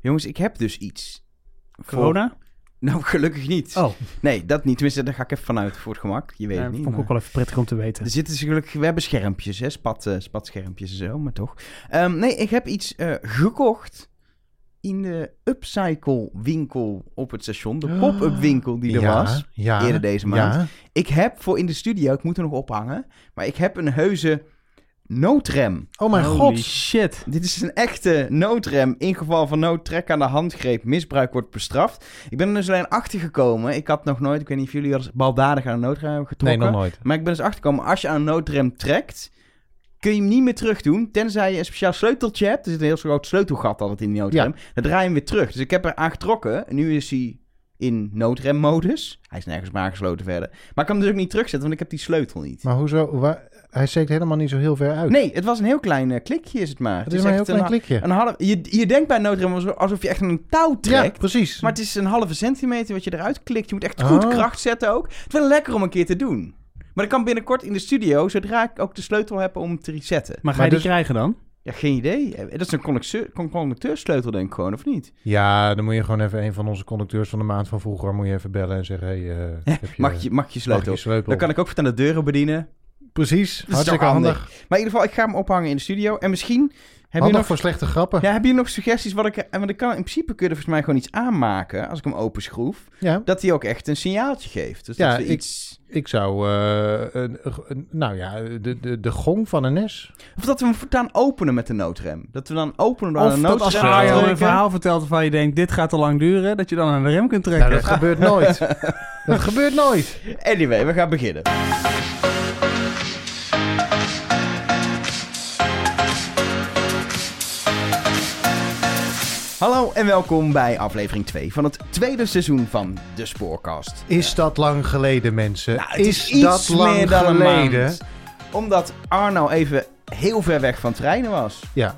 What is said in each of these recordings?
Jongens, ik heb dus iets. Voor- Corona? Nou, gelukkig niet. Oh, Nee, dat niet. Tenminste, daar ga ik even vanuit voor het gemak. Je weet ja, het dat niet. vond ik ook wel even prettig om te weten. Er zitten dus gelukkig... We hebben schermpjes, hè. Spat, eh, spatschermpjes en zo, maar toch. Ehm, nee, ik heb iets eh, gekocht in de upcycle winkel op het station. De pop-up winkel die er ja, was. ja, eerder deze maand. Ja. Ik heb voor in de studio, ik moet er nog ophangen, maar ik heb een heuse noodrem. Oh mijn Holy god. shit. Dit is een echte noodrem. In geval van nood, trek aan de handgreep, misbruik wordt bestraft. Ik ben er dus alleen achter gekomen. Ik had nog nooit, ik weet niet of jullie al eens baldadig aan een noodrem hebben Nee, getrokken. nog nooit. Maar ik ben dus achtergekomen, als je aan een noodrem trekt, kun je hem niet meer terug doen. Tenzij je een speciaal sleuteltje hebt. Er zit een heel groot sleutelgat altijd in die noodrem. Dan draai je hem weer terug. Dus ik heb er aan getrokken. En nu is hij in noodremmodus. Hij is nergens meer aangesloten verder. Maar ik kan hem dus ook niet terugzetten, want ik heb die sleutel niet. Maar hoezo? Waar, hij steekt helemaal niet zo heel ver uit. Nee, het was een heel klein eh, klikje is het maar. Het is maar een heel klein klikje. Een half, je, je denkt bij een noodrem alsof- je echt een touw Ja, trekt. precies. Maar het is een halve centimeter wat je eruit klikt. Je moet echt goed Oh. kracht zetten ook. Het is wel lekker om een keer te doen. Maar ik kan binnenkort in de studio, zodra ik ook de sleutel heb om hem te resetten. Maar ga Maar je die dus- krijgen dan? Ja, geen idee. Eh, Dat is een conducteur, con- conducteursleutel denk ik gewoon, of niet? Ja, dan moet je gewoon even een van onze conducteurs van de maand van vroeger moet je even bellen en zeggen: hey, eh, heb je, Mag je, mag je mag sleutel? je sleutel? Dan kan ik ook van de deuren bedienen. Precies, hartstikke handig. Maar in ieder geval, ik ga hem ophangen in de studio. En misschien heb je nog... voor slechte grappen. Ja, heb je nog suggesties wat ik... eh, Want ik kan in principe kun je er volgens mij gewoon iets aanmaken als ik hem openschroef. Ja, Dat hij ook echt een signaaltje geeft. Dus Ja, dat we ik- iets... ik zou, eh, een, een- nou ja, de, de, de gong van een NES. Of dat we hem voortaan openen met de noodrem. Dat we dan openen door als noodrem te Arjan een verhaal vertelt waarvan je denkt, dit gaat te lang duren, dat je dan aan de rem kunt trekken. Nou, dat gebeurt nooit. dat gebeurt nooit. Anyway, we gaan beginnen. En welkom bij aflevering 2 van het tweede seizoen van de Spoorcast. Is dat lang geleden, mensen? Nou, is, iets dat lang meer dan een geleden? maand. Omdat Arno even heel ver weg van treinen was. Ja.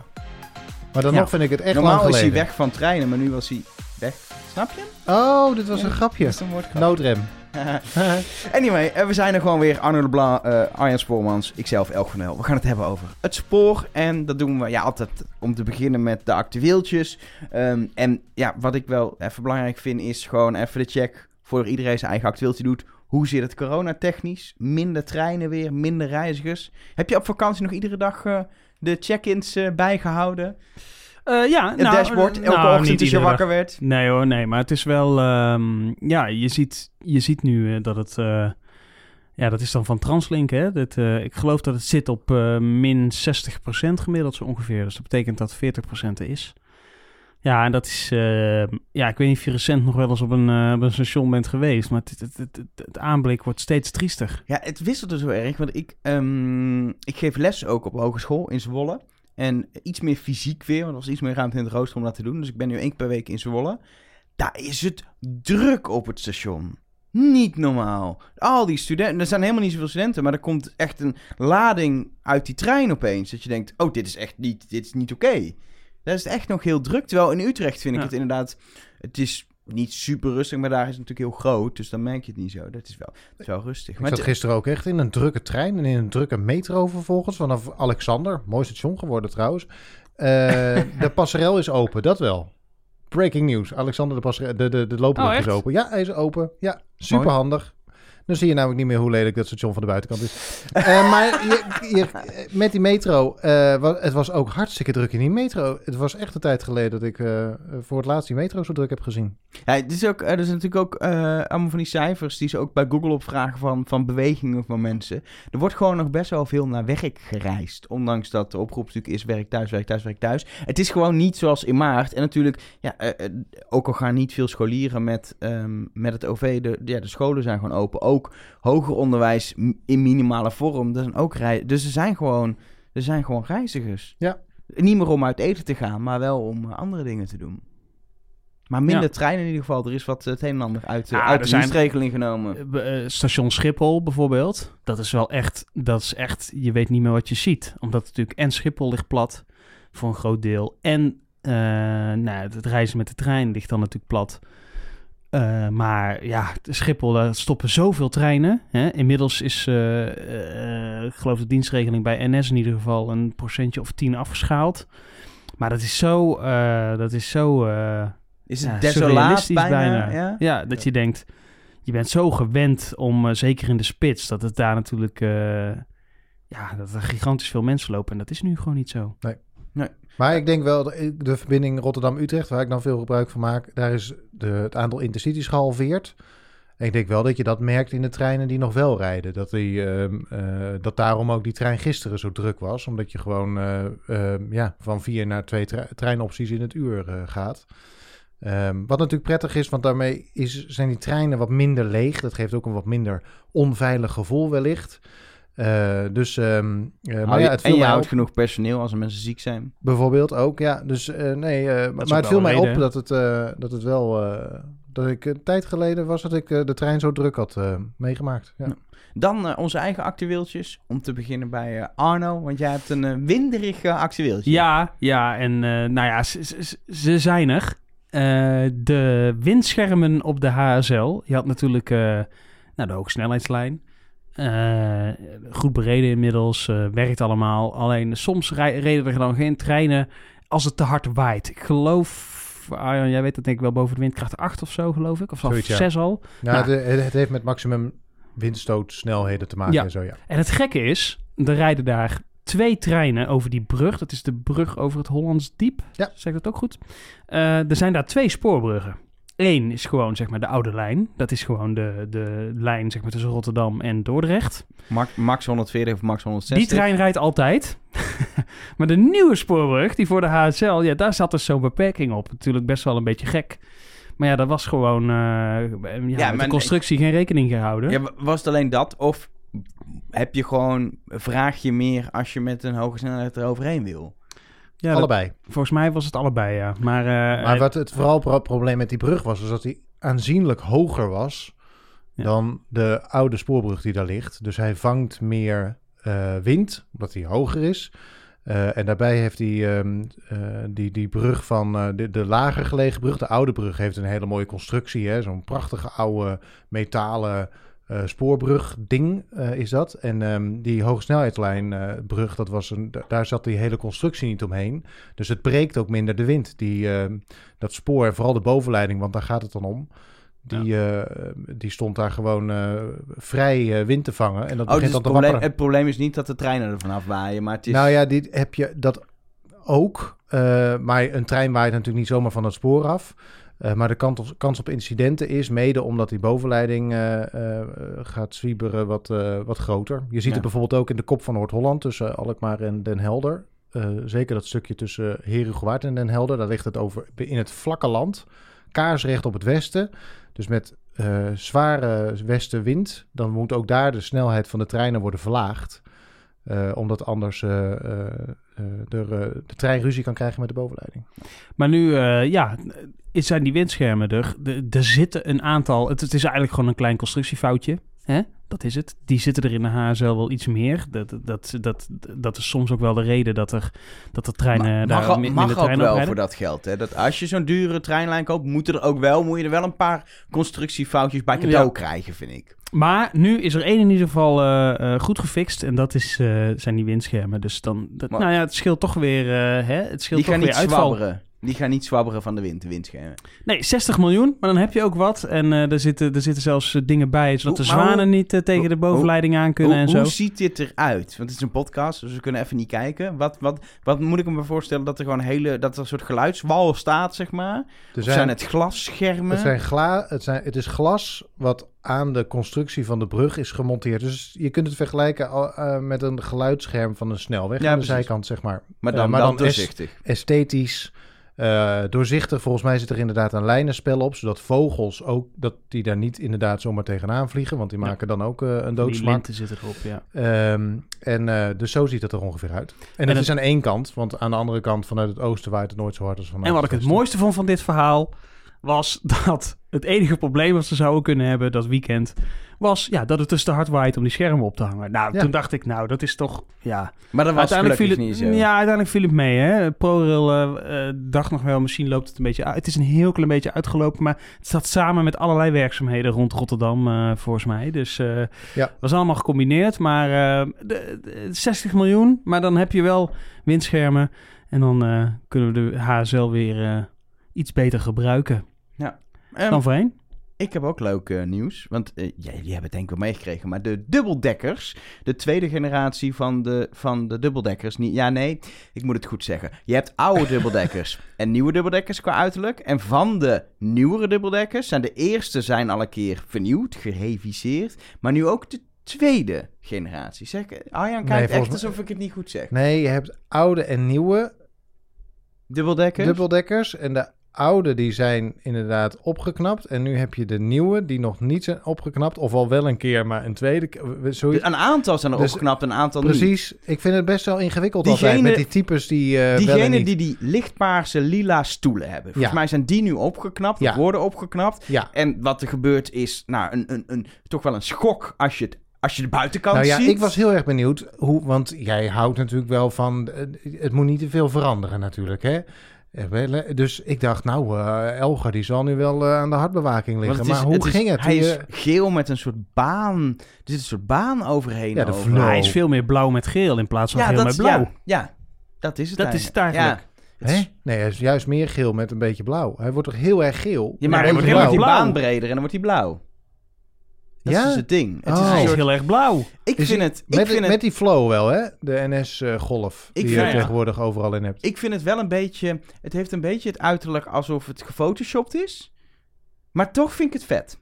Maar dan Ja. nog vind ik het echt Normaal lang is geleden. hij weg van treinen, maar nu was hij weg. Snap je? Oh, dit was Ja, een grapje. Is een. Noodrem. Anyway, eh, we zijn er gewoon weer. Arno Leblanc, eh Arjan Spoormans, ikzelf, Elk van Hel. We gaan het hebben over het spoor. En dat doen we ja, altijd om te beginnen met de actueeltjes. Ehm, en ja, wat ik wel even belangrijk vind is gewoon even de check voor iedereen zijn eigen actueeltje doet. Hoe zit het coronatechnisch? Minder treinen weer, minder reizigers. Heb je op vakantie nog iedere dag eh, de check-ins eh, bijgehouden? Eh, ja, Het nou, dashboard, eh, elke nou, ochtend niet als je wakker werd? Nee hoor, nee, maar het is wel, ehm, ja, je ziet, je ziet nu eh, dat het, ja, dat is dan van Translink, hè. Dat, ik geloof dat het zit op min 60% gemiddeld zo ongeveer. Dus dat betekent dat 40% er is. Ja, en dat is, eh, ja, ik weet niet of je recent nog wel eens op een, op een station bent geweest, maar het, het, het, het, aanblik wordt steeds triester. Ja, het wisselde zo erg. Want ik, ehm, ik geef les ook op hogeschool in Zwolle. En iets meer fysiek weer, want er was iets meer ruimte in het rooster om dat te doen. Dus ik ben nu één keer per week in Zwolle. Daar is het druk op het station. Niet normaal. Al die studenten, er zijn helemaal niet zoveel studenten, maar er komt echt een lading uit die trein opeens. Dat je denkt, oh, dit is echt niet, dit is niet oké. Daar is het echt nog heel druk. Terwijl in Utrecht vind ik Ja. het inderdaad, het is niet super rustig, maar daar is het natuurlijk heel groot. Dus dan merk je het niet zo. Dat is wel, dat is wel rustig. Ik Maar zat het- gisteren ook echt in een drukke trein en in een drukke metro vervolgens vanaf Alexander. Mooi station geworden trouwens. Eh, de passerel is open, dat wel. Breaking news. Alexander, de, passerel, de, de, de loopbrug Oh, is open. Ja, hij is open. Ja, super handig. Dan zie je namelijk niet meer hoe lelijk dat station van de buitenkant is. Eh, maar je, met die metro, eh, het was ook hartstikke druk in die metro. Het was echt een tijd geleden dat ik eh, voor het laatst die metro zo druk heb gezien. Ja, het is ook, er is natuurlijk ook allemaal van die cijfers die ze ook bij Google opvragen van, van bewegingen van mensen. Er wordt gewoon nog best wel veel naar werk gereisd. Ondanks dat de oproep natuurlijk is werk thuis, werk thuis, werk thuis. Het is gewoon niet zoals in maart. En natuurlijk, ja, ook al gaan niet veel scholieren met, ehm, met het OV, de, ja, de scholen zijn gewoon open. Ook hoger onderwijs in minimale vorm. Er zijn ook rei dus er zijn, gewoon, er zijn gewoon reizigers. Ja. Niet meer om uit eten te gaan, maar wel om eh, andere dingen te doen. Maar minder Ja. treinen in ieder geval. Er is wat eh, het een en ander uit, de Ja, uit de zijn- dienstregeling genomen. Eh, eh, station Schiphol bijvoorbeeld, dat is wel echt, dat is echt, je weet niet meer wat je ziet. Omdat natuurlijk en Schiphol ligt plat voor een groot deel. En eh, nou, het reizen met de trein ligt dan natuurlijk plat. Eh, maar ja, de Schiphol, daar stoppen zoveel treinen. Hè? Inmiddels is, eh, eh, ik geloof de dienstregeling bij NS in ieder geval, een procentje of tien afgeschaald. Maar dat is zo, eh, dat is zo, eh, Is het Ja, desolaat surrealistisch bijna? bijna. Ja? ja, dat je denkt, je bent zo gewend om, zeker in de spits, dat het daar natuurlijk, eh, ja, dat er gigantisch veel mensen lopen. En dat is nu gewoon niet zo. Maar ik denk wel, de, verbinding Rotterdam-Utrecht, waar ik dan veel gebruik van maak, daar is de, het aantal intercities gehalveerd. Ik denk wel dat je dat merkt in de treinen die nog wel rijden. Dat, die, ehm, eh, dat daarom ook die trein gisteren zo druk was. Omdat je gewoon eh, ehm, ja, van vier naar twee tre- treinopties in het uur eh, gaat. Ehm, wat natuurlijk prettig is, want daarmee is, zijn die treinen wat minder leeg. Dat geeft ook een wat minder onveilig gevoel wellicht. Eh, dus, ehm, eh, maar je- ja, het en viel je mij houdt op. genoeg personeel als er mensen ziek zijn. Bijvoorbeeld ook, ja. Dus eh, nee, eh, maar het viel mij reden, op dat het, eh, dat het wel... eh, dat ik een tijd geleden was dat ik de trein zo druk had eh, meegemaakt. Ja. Dan onze eigen actueeltjes. Om te beginnen bij Arno, want jij hebt een winderig actueeltje. Ja, ja, en eh, nou ja, ze, ze, ze zijn er. Eh, de windschermen op de HSL. Je had natuurlijk eh, nou, de hoogsnelheidslijn. Eh, goed bereden inmiddels, eh, werkt allemaal. Alleen soms rij- reden er dan geen treinen als het te hard waait. Ik geloof, Arjan, jij weet dat denk ik wel boven de windkracht 8 of zo, geloof ik. Of zelfs Zoiets, ja. 6 al. Ja, Nou. het, het heeft met maximum windstootsnelheden te maken Ja. en zo, ja. En het gekke is, er rijden daar twee treinen over die brug. Dat is de brug over het Hollands Diep. Ja. Zeg ik dat ook goed? Eh, er zijn daar twee spoorbruggen. Eén is gewoon zeg maar de oude lijn. Dat is gewoon de, de lijn zeg maar, tussen Rotterdam en Dordrecht. Ma- max 140 of max 160. Die trein rijdt altijd. maar de nieuwe spoorbrug, die voor de HSL, ja, daar zat dus zo'n beperking op. Natuurlijk best wel een beetje gek. Maar ja, daar was gewoon eh, ja, met de constructie geen rekening gehouden. Ja, wa- was het alleen dat? Of heb je gewoon, vraag je meer als je met een hoge snelheid eroverheen wil? Ja, dat- Allebei. volgens mij was het allebei, ja. Maar, eh, Maar wat het vooral pro- probleem met die brug was, was dat hij aanzienlijk hoger was Ja. dan de oude spoorbrug die daar ligt. Dus hij vangt meer eh, wind, omdat hij hoger is. Eh, en daarbij heeft hij ehm, eh, die, die brug van eh, de, de lager gelegen brug, de oude brug, heeft een hele mooie constructie. Zo'n prachtige oude metalen eh, spoorbrug ding eh, is dat. En ehm, die hogesnelheidslijn eh, brug, dat was een, da- daar zat die hele constructie niet omheen. Dus het breekt ook minder de wind. Die, ehm, dat spoor, vooral de bovenleiding, want daar gaat het dan om. Die, die stond daar gewoon vrij wind te vangen. En dat Oh, dus begint het, dan te probleem, wapperen. het probleem is niet dat de treinen er vanaf waaien, maar het is... Nou ja, dit heb je dat ook. Maar een trein waait natuurlijk niet zomaar van het spoor af. Eh, maar de kans op, kans op incidenten is mede omdat die bovenleiding eh, eh, gaat zwieberen wat, wat groter. Je ziet Ja. het bijvoorbeeld ook in de kop van Noord-Holland tussen Alkmaar en Den Helder. Zeker dat stukje tussen Herugewaard en Den Helder. Daar ligt het over in het vlakke land. Kaarsrecht op het westen. Dus met zware westenwind. Dan moet ook daar de snelheid van de treinen worden verlaagd. Eh, omdat anders eh, eh, eh, de trein ruzie kan krijgen met de bovenleiding. Maar nu, eh, ja, is zijn die windschermen er. De- Er zitten een aantal... Het, het is eigenlijk gewoon een klein constructiefoutje. Hè? Dat is het. Die zitten er in de HSL wel iets meer. Dat, dat, dat, dat is soms ook wel de reden dat er, dat de treinen Ma- daar mag, al- mi- mag minder ook wel oprijden. voor dat geld. Hè? Dat als je zo'n dure treinlijn koopt, moet er ook wel, moet je er wel een paar constructiefoutjes bij cadeau Ja. krijgen, vind ik. Maar nu is er één in ieder geval eh, eh, goed gefixt. En dat is, eh, zijn die windschermen. Dus dan, dat, nou ja, het scheelt toch weer, hè? Het scheelt Die toch gaan weer niet uitval. zwabberen. Die gaan niet zwabberen van de wind, de windschermen. Nee, 60 miljoen, maar dan heb je ook wat. En eh er, zitten, er zitten zelfs eh, dingen bij, zodat Hoe- de hoe- zwanen niet eh, tegen de bovenleiding aan kunnen Hoe, en zo. hoe ziet dit eruit? Want het is een podcast, dus we kunnen even niet kijken. Wat, wat, wat moet ik me voorstellen? Dat er gewoon hele, dat er een soort geluidswal staat, zeg maar? Er Of zijn het glasschermen? Het, zijn gla het, zijn, het is glas wat aan de constructie van de brug is gemonteerd. Dus je kunt het vergelijken eh, met een geluidsscherm van een snelweg Ja, aan de precies. zijkant, zeg maar. maar dan, maar dan. Esthetisch, eh, doorzichtig. Volgens mij zit er inderdaad een lijnenspel op, zodat vogels ook, dat die daar niet inderdaad zomaar tegenaan vliegen, want die Ja. maken dan ook eh, een Die doodsmak. linten zitten erop, ja. Ehm, en eh, dus zo ziet het er ongeveer uit. En, dat het- is aan één kant, want aan de andere kant vanuit het oosten waait het nooit zo hard als vanuit En wat ik het mooiste vond van dit verhaal was dat het enige probleem wat ze zouden kunnen hebben dat weekend was ja, dat het dus te hard waait om die schermen op te hangen. Nou, Ja. toen dacht ik, nou, dat is toch ja. Maar dat was uiteindelijk viel het niet zo. ja, uiteindelijk viel het mee. Hè. ProRail eh, eh, dacht nog wel, misschien loopt het een beetje uit. Het is een heel klein beetje uitgelopen, maar het zat samen met allerlei werkzaamheden rond Rotterdam, eh, volgens mij. Dus eh Ja. het was allemaal gecombineerd, maar eh, de, de 60 miljoen, maar dan heb je wel windschermen. En dan eh, kunnen we de HSL weer eh, iets beter gebruiken Ehm, dan voorheen. Ik heb ook leuk eh, nieuws. Want eh, ja, jullie hebben het denk ik wel meegekregen. Maar de dubbeldekkers, de tweede generatie van de, van de dubbeldekkers. Niet, ja, nee, ik moet het goed zeggen. Je hebt oude dubbeldekkers en nieuwe dubbeldekkers qua uiterlijk. En van de nieuwere dubbeldekkers zijn de eerste zijn al een keer vernieuwd, gereviseerd. Maar nu ook de tweede generatie. Zeg, ik- Arjan Nee, kijkt echt volgens mij- alsof ik het niet goed zeg. Nee, je hebt oude en nieuwe Dubbeldekkers? dubbeldekkers. En de oude die zijn inderdaad opgeknapt. En nu heb je de nieuwe die nog niet zijn opgeknapt. Of al wel een keer, maar een tweede keer. Zoiets. Een aantal zijn er Dus- opgeknapt, een aantal niet. Precies. Ik vind het best wel ingewikkeld Diegene- altijd met die types die eh wel en Diegenen die die lichtpaarse lila stoelen hebben. Volgens Ja. mij zijn die nu opgeknapt, Ja. worden opgeknapt. Ja. En wat er gebeurt is, nou, een, een, een, toch wel een schok als je, het, als je de buitenkant Nou ja, ziet. ik was heel erg benieuwd hoe, want jij houdt natuurlijk wel van, eh, het moet niet te veel veranderen natuurlijk, hè? Dus ik dacht, nou, eh Elger die zal nu wel eh, aan de hartbewaking liggen. is- maar hoe is- ging het? Hij is geel met een soort baan. Er zit een soort baan overheen. Ja, de over. hij is veel meer blauw met geel in plaats van Ja, geel dat, met blauw. Ja, ja, dat is het Dat is het eigenlijk. Ja, het is- Hè? Nee, hij is juist meer geel met een beetje blauw. Hij wordt toch heel erg geel? Ja, maar beetje wordt die blauw. baan breder en dan wordt hij blauw. Dat Ja? is dus het ding. Het is Oh. is soort, heel erg blauw. ik Is vind het... Ik Met, vind met het die flow wel, hè? De NS-golf. Ik die vind- je ja. tegenwoordig overal in hebt. Ik vind het wel een beetje. Het heeft een beetje het uiterlijk alsof het gefotoshopt is. Maar toch vind ik het vet.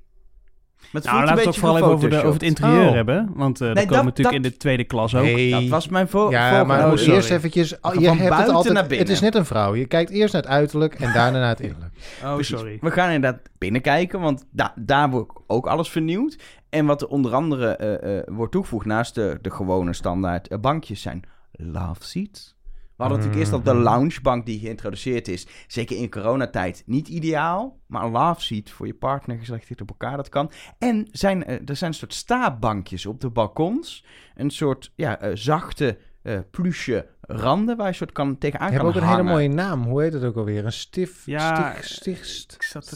Maar Nou, laten we het ook vooral even over, de, over het interieur Oh. hebben. Want eh Nee, dat komen dat- natuurlijk dat- in de tweede klas ook. Nee. Dat was mijn vo Ja, volgende- maar Oh, eerst eventjes... Van je hebt buiten het altijd, naar binnen. Het is net een vrouw. Je kijkt eerst naar het uiterlijk en daarna naar het innerlijk. Oh, Precies. sorry. We gaan inderdaad binnenkijken, want da daar wordt ook alles vernieuwd. En wat er onder andere eh, eh, wordt toegevoegd naast de, de gewone standaard bankjes zijn love seats. We hadden natuurlijk eerst al de Mhm. loungebank die geïntroduceerd is. Zeker in coronatijd niet ideaal. Maar een love seat voor je partner geselecteerd op elkaar, dat kan. En zijn, eh, er zijn een soort staapbankjes op de balkons. Een soort ja, eh, zachte eh pluche randen waar je soort kan, tegenaan Je hebt ook een hele mooie naam. Hoe heet het ook alweer? Een stif... Ja, stig, ik zat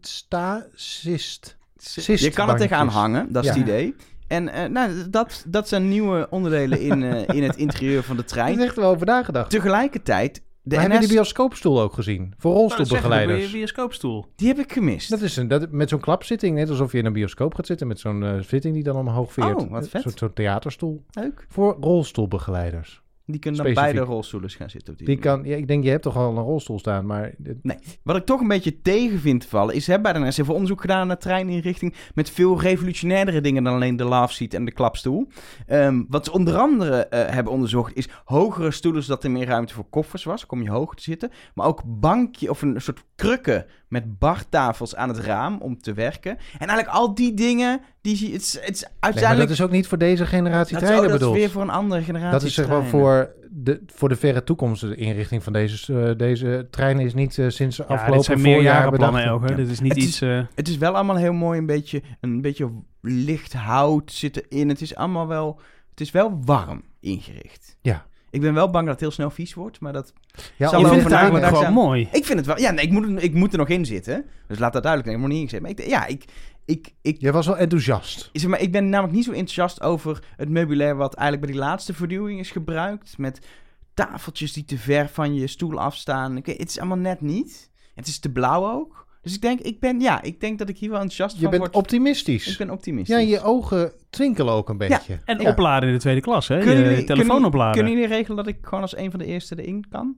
sta, sist. Je kan er tegenaan hangen, dat is Ja. het idee. En eh, nou, dat, dat zijn nieuwe onderdelen in, eh, in het interieur van de trein. is echt wel over nagedacht. Tegelijkertijd, de Maar heb je die bioscoopstoel ook gezien? Voor Nou, dat zeggen we, rolstoelbegeleiders. de bioscoopstoel. die heb ik gemist. Dat is een, dat, met zo'n klapzitting, net alsof je in een bioscoop gaat zitten met zo'n eh, zitting die dan omhoog veert. Oh, wat vet. Zo'n zo'n theaterstoel. Leuk. Voor rolstoelbegeleiders. Die kunnen dan Specifiek. beide rolstoelen gaan zitten. Op die Die kan, ja, ik denk, je hebt toch al een rolstoel staan, maar... dit- Wat ik toch een beetje tegen vind vallen, is hè, bij de NS hebben onderzoek gedaan naar treininrichting met veel revolutionairdere dingen dan alleen de love seat en de klapstoel. Ehm, wat ze onder andere eh, hebben onderzocht is hogere stoelen zodat er meer ruimte voor koffers was, kom je hoog te zitten. Maar ook bankje of een soort krukken met bartafels aan het raam om te werken. En eigenlijk al die dingen, die het is, het is Nee, maar uiteindelijk... dat is ook niet voor deze generatie dat is- treinen oh, dat is bedoeld. weer voor een andere generatie Dat is zeg maar treinen. Voor de, voor de verre toekomst. De inrichting van deze, eh, deze trein is niet eh, sinds Ja, afgelopen dit zijn voorjaar. Elger. Ja. Dit is niet Het is- iets... eh, Het is wel allemaal heel mooi, een beetje, een beetje licht hout zit erin. Het is allemaal wel, het is wel warm ingericht. Ja. Ik ben wel bang dat het heel snel vies wordt, maar dat... Ja, Zal je wel vindt het eigenlijk gewoon mooi. Ik vind het wel... Ja, nee, ik moet, er- ik moet er nog in zitten. Dus laat dat duidelijk zijn. Ik moet niet ingezet. Maar ik, ja, ik, ik, ik, Jij was wel enthousiast. zeg maar, ik ben namelijk niet zo enthousiast over het meubilair... wat eigenlijk bij die laatste vernieuwing is gebruikt. Met tafeltjes die te ver van je stoel afstaan. Ik het is allemaal net niet. Het is te blauw ook. Dus ik denk, ik ben, ja, ik denk dat ik hier wel enthousiast Je van bent word. optimistisch. Ik ben optimistisch. Ja, je ogen twinkelen ook een beetje. En Ja. opladen in de tweede klas, hè? Kunnen je jullie- telefoon kunnen- opladen. Kunnen jullie regelen dat ik gewoon als een van de eerste erin kan?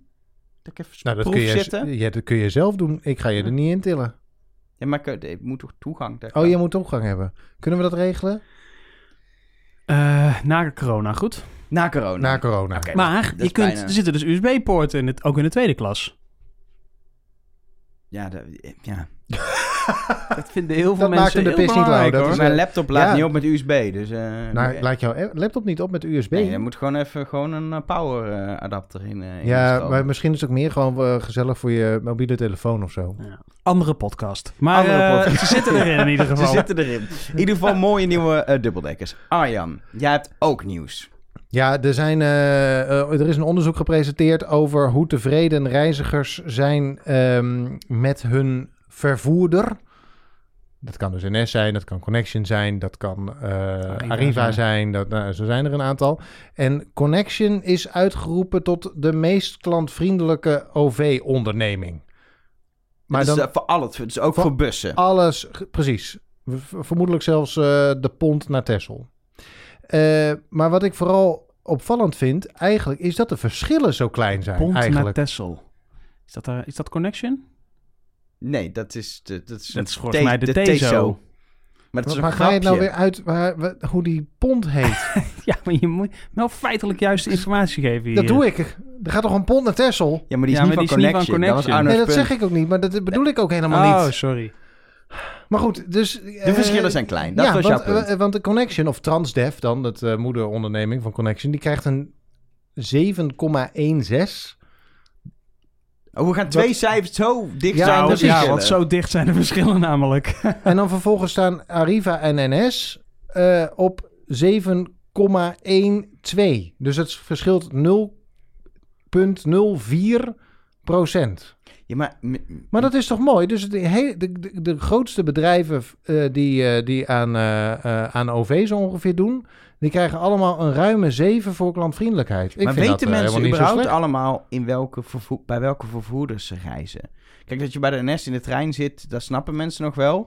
Dat ik even Nou, dat proef kun, je, zitten? ja, dat kun je zelf doen. Ik ga je er niet in tillen. Ja, maar ik, ik moet toch toegang? daar Oh, je moet toegang hebben. Kunnen we dat regelen? Eh, na corona, goed. Na corona. Na corona. Oké, Maar dat is je kunt, bijna- er zitten dus USB-poorten in het, ook in de tweede klas. Ja, dat, ja. Dat vinden heel veel Dat maakt mensen hem de heel pis niet belangrijk, lauw, dat hoor. is- Mijn laptop laat ja. niet op met USB, dus... eh, Nou, nee. laat jouw laptop niet op met USB. Nee, je moet gewoon even gewoon een eh, power eh, adapter in, eh in ja, maar misschien is het ook meer gewoon eh, gezellig voor je mobiele telefoon of zo. Ja. Andere podcast. Maar Andere eh, podcast. ze zitten erin in ieder Ze geval. zitten erin. In ieder geval mooie nieuwe eh, dubbeldekkers. Arjan, jij hebt ook nieuws. Ja, er, zijn, eh, eh, er is een onderzoek gepresenteerd over hoe tevreden reizigers zijn ehm, met hun vervoerder. Dat kan dus NS zijn, dat kan Connection zijn, dat kan eh, Arriva Arriva, zijn. Dat, nou, zo zijn er een aantal. En Connection is uitgeroepen tot de meest klantvriendelijke OV-onderneming. Maar dan eh, voor al het, dus ook Voor- voor bussen. alles, precies. Vermoedelijk zelfs eh, de pont naar Texel. Eh, maar wat ik vooral opvallend vind, eigenlijk, is dat de verschillen zo klein zijn. Pont naar eigenlijk. Texel. Is dat, daar- is dat Connection? Nee, dat is, de, dat is, Dat is een volgens mij de TESO. Maar dat is Maar een ga je het nou weer uit waar, wa- hoe die pont heet? Ja, maar je moet wel feitelijk juiste informatie geven hier. dat doe ik. Er gaat toch een pont naar Texel? Ja, maar die is Ja, niet maar van die is niet van Connection. Dat Nee, dat punt. zeg ik ook niet, maar dat bedoel ik ook helemaal Oh, niet. sorry. Maar goed, dus... De verschillen zijn klein. Dat ja, was want, jouw punt. eh, want de Connection, of Transdev dan, dat eh, moederonderneming van Connection, die krijgt een 7,16. Oh, we gaan twee cijfers zo dicht Ja, zijn. Precies. ja, want zo dicht zijn de verschillen namelijk. En dan vervolgens staan Arriva en NS eh, op 7,12. Dus het verschilt 0,04 procent. Ja, maar... Maar dat is toch mooi? Dus de, he- de, de, de grootste bedrijven eh, die, eh, die aan, aan OV zo ongeveer doen... die krijgen allemaal een ruime 7 voor klantvriendelijkheid. Ik maar vind weten dat, eh, mensen überhaupt allemaal in welke vervoer, bij welke vervoerders ze reizen? Kijk, dat je bij de NS in de trein zit, dat snappen mensen nog wel.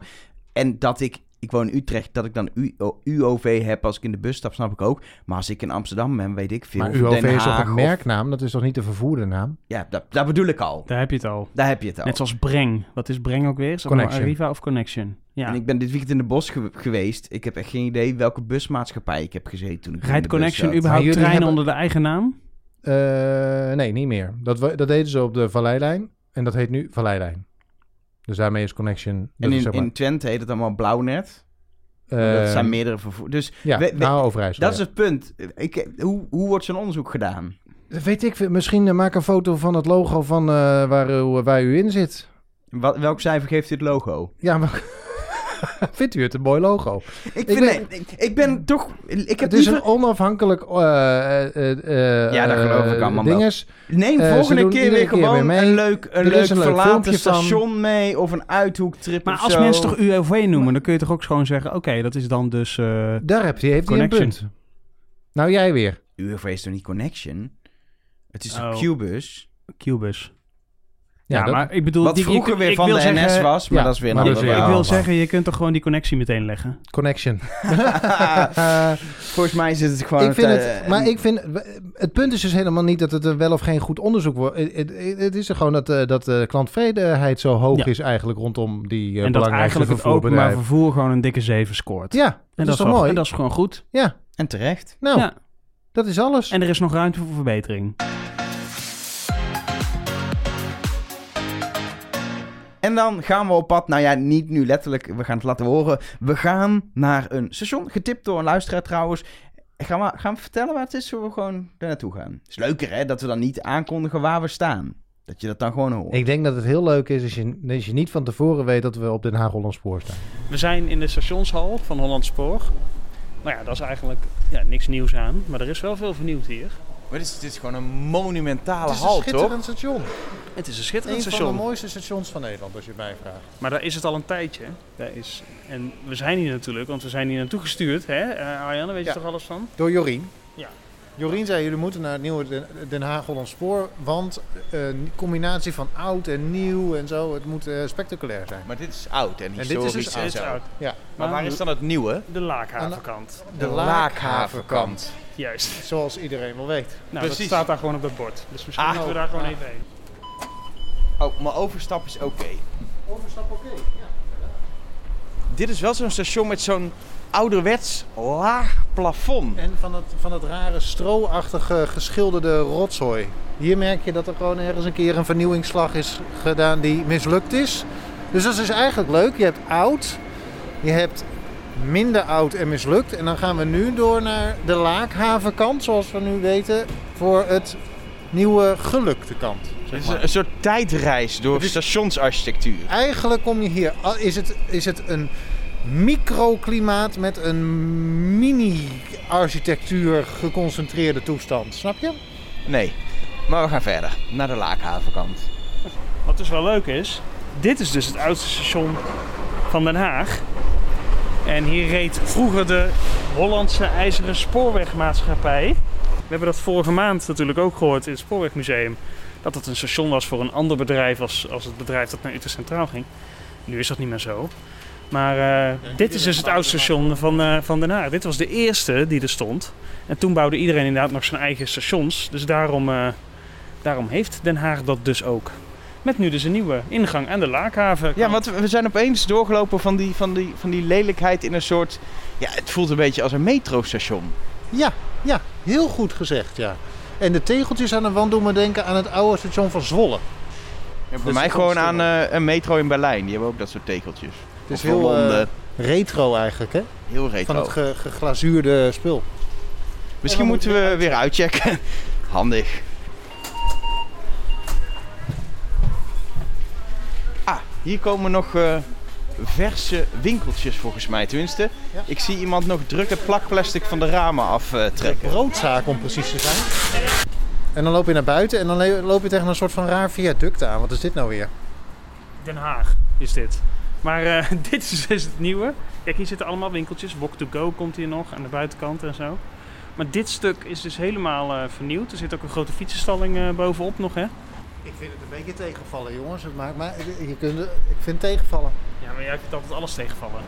En dat ik, ik woon in Utrecht, dat ik dan U, UOV heb als ik in de bus stap, snap ik ook. Maar als ik in Amsterdam ben, weet ik veel. Maar UOV Den is toch een of- merknaam? Dat is toch niet de vervoerde naam? Ja, dat, dat bedoel ik al. Daar heb je het al. Daar heb je het al. Net zoals Breng. Wat is Breng ook weer? Is Connection. Arriva of Connection? Ja. En ik ben dit weekend in de bos ge- geweest. Ik heb echt geen idee welke busmaatschappij ik heb gezeten toen ik in Rijdt de bus Connection zat. überhaupt treinen hebben- onder de eigen naam? Eh, nee, niet meer. Dat, dat deden ze op de Valleilijn. En dat heet nu Valleilijn. Dus daarmee is Connection... dat En is in, zeg maar, in Twente heet het allemaal Blauwnet. dat eh, zijn meerdere vervoer. Dus Ja, we- we- nou Overijssel. dat is het punt. Ik, hoe, hoe wordt zo'n onderzoek gedaan? Weet ik. Misschien eh, maak een foto van het logo van eh, waar, u, waar u in zit. Wat, welk cijfer geeft dit logo? Ja, maar... Vindt u het een mooi logo? Ik, Ik vind, ben- nee, ik, ben toch... Ik heb het is liever... een onafhankelijk... eh, eh, eh, Ja, dat geloof ik allemaal wel. dinges. Neem volgende keer weer gewoon mee. een leuk, een leuk verlaten filmpje van. station mee of een uithoektrip Maar of als zo. mensen toch UOV noemen, dan kun je toch ook gewoon zeggen... Oké, dat is dan dus... eh, Daar heb je, heeft hij een Connection. punt. Nou, jij weer. UFV is toch niet Connection? Het is Oh. een Qbus. Qbus. Ja, Ja, dat- maar ik bedoel... Wat die- vroeger ik- weer ik van wil de zeggen- NS was, maar ja, dat is weer een maar ander dat is Ik wil zeggen, je kunt toch gewoon die connectie meteen leggen. Connection. Volgens mij zit het gewoon... ik vind eh, het, maar ik vind, het punt is dus helemaal niet dat het een wel of geen goed onderzoek wordt. Het, is er gewoon dat, eh, dat de klanttevredenheid zo hoog Ja. is eigenlijk rondom die uh, en dat eigenlijk het openbaar vervoer gewoon een dikke 7 scoort. Ja, dat, en is toch mooi? En dat is gewoon goed. Ja, En terecht. nou, Ja. dat is alles. En er is nog ruimte voor verbetering. En dan gaan we op pad. Nou ja, niet nu letterlijk. We gaan het laten horen. We gaan naar een station. Getipt door een luisteraar trouwens. Gaan we, gaan we vertellen waar het is? Zullen we gewoon er naartoe gaan? is leuker hè, dat we dan niet aankondigen waar we staan. Dat je dat dan gewoon hoort. Ik denk dat het heel leuk is als je, als je niet van tevoren weet dat we op Den Haag Holland Spoor staan. We zijn in de stationshal van Holland Spoor. Nou ja, dat is eigenlijk ja, niks nieuws aan. Maar er is wel veel vernieuwd hier. Maar dit is, gewoon een monumentale Het is een toch? schitterend station. Het is een schitterend Een van station. de mooiste stations van Nederland, als je het mij vraagt. Maar daar is het al een tijdje. Daar is, en we zijn hier natuurlijk, want we zijn hier naartoe gestuurd. Hè? Eh, Arjanne, weet je toch alles van? Door Jorien. Ja. Jorien zei, jullie moeten naar het nieuwe Den, Den Haag Holland Spoor, want een combinatie van oud en nieuw en zo, het moet eh, spectaculair zijn. Maar dit is oud en En dit is historisch dus en oud. Dit is zo. oud. Ja, Maar waar is dan het nieuwe? De Laakhavenkant. de Laakhavenkant, Juist. zoals iedereen wel weet. Nou, dat Precies. staat daar gewoon op dat bord. Dus misschien Ah. moeten we daar gewoon Ah. even heen. Oh, maar overstap is oké. Overstap oké. Dit is wel zo'n station met zo'n ouderwets laag plafond. En van het, van het rare stro-achtige geschilderde rotzooi. Hier merk je dat er gewoon ergens een keer een vernieuwingsslag is gedaan die mislukt is. Dus dat is eigenlijk leuk. Je hebt oud, je hebt minder oud en mislukt. En dan gaan we nu door naar de laakhavenkant, zoals we nu weten, voor het nieuwe gelukte kant. Het Zeg is een, een soort tijdreis door stationsarchitectuur. Eigenlijk kom je hier, is het, is het een microklimaat met een mini-architectuur geconcentreerde toestand. Snap je? Nee, maar we gaan verder. Naar de Laakhavenkant. Wat dus wel leuk is, dit is dus het oudste station van Den Haag. En hier reed vroeger de Hollandse IJzeren Spoorwegmaatschappij. We hebben dat vorige maand natuurlijk ook gehoord in het Spoorwegmuseum. Dat het een station was voor een ander bedrijf als, als het bedrijf dat naar Utrecht Centraal ging. Nu is dat niet meer zo. Maar uh, dit is dus het oude station van, uh, van Den Haag. Dit was de eerste die er stond. En toen bouwde iedereen inderdaad nog zijn eigen stations. Dus daarom, uh, daarom heeft Den Haag dat dus ook. Met nu dus een nieuwe ingang aan de Laakhaven. Ja, want we zijn opeens doorgelopen van die, van, die, van die lelijkheid in een soort... Ja, het voelt een beetje als een metrostation. Ja, ja, heel goed gezegd, ja. En de tegeltjes aan de wand doen me denken aan het oude station van Zwolle. Ja, voor mij gewoon aan uh, een metro in Berlijn. Die hebben ook dat soort tegeltjes. Het is heel uh, retro eigenlijk, hè? Heel retro. Van het ge geglazuurde spul. Misschien moeten we weer uitchecken. Handig. Ah, hier komen nog uh, verse winkeltjes volgens mij. Tenminste, ja. ik zie iemand nog druk het plakplastic van de ramen aftrekken. De broodzaak om precies te zijn. En dan loop je naar buiten en dan loop je tegen een soort van raar viaduct aan. Wat is dit nou weer? Den Haag is dit. Maar uh, dit is dus het nieuwe. Kijk, hier zitten allemaal winkeltjes. Walk to go komt hier nog aan de buitenkant en zo. Maar dit stuk is dus helemaal uh, vernieuwd. Er zit ook een grote fietsenstalling uh, bovenop nog, hè? Ik vind het een beetje tegenvallen, jongens. Het maakt mij, je kunt, ik vind het tegenvallen. Ja, maar jij vindt altijd alles tegenvallen.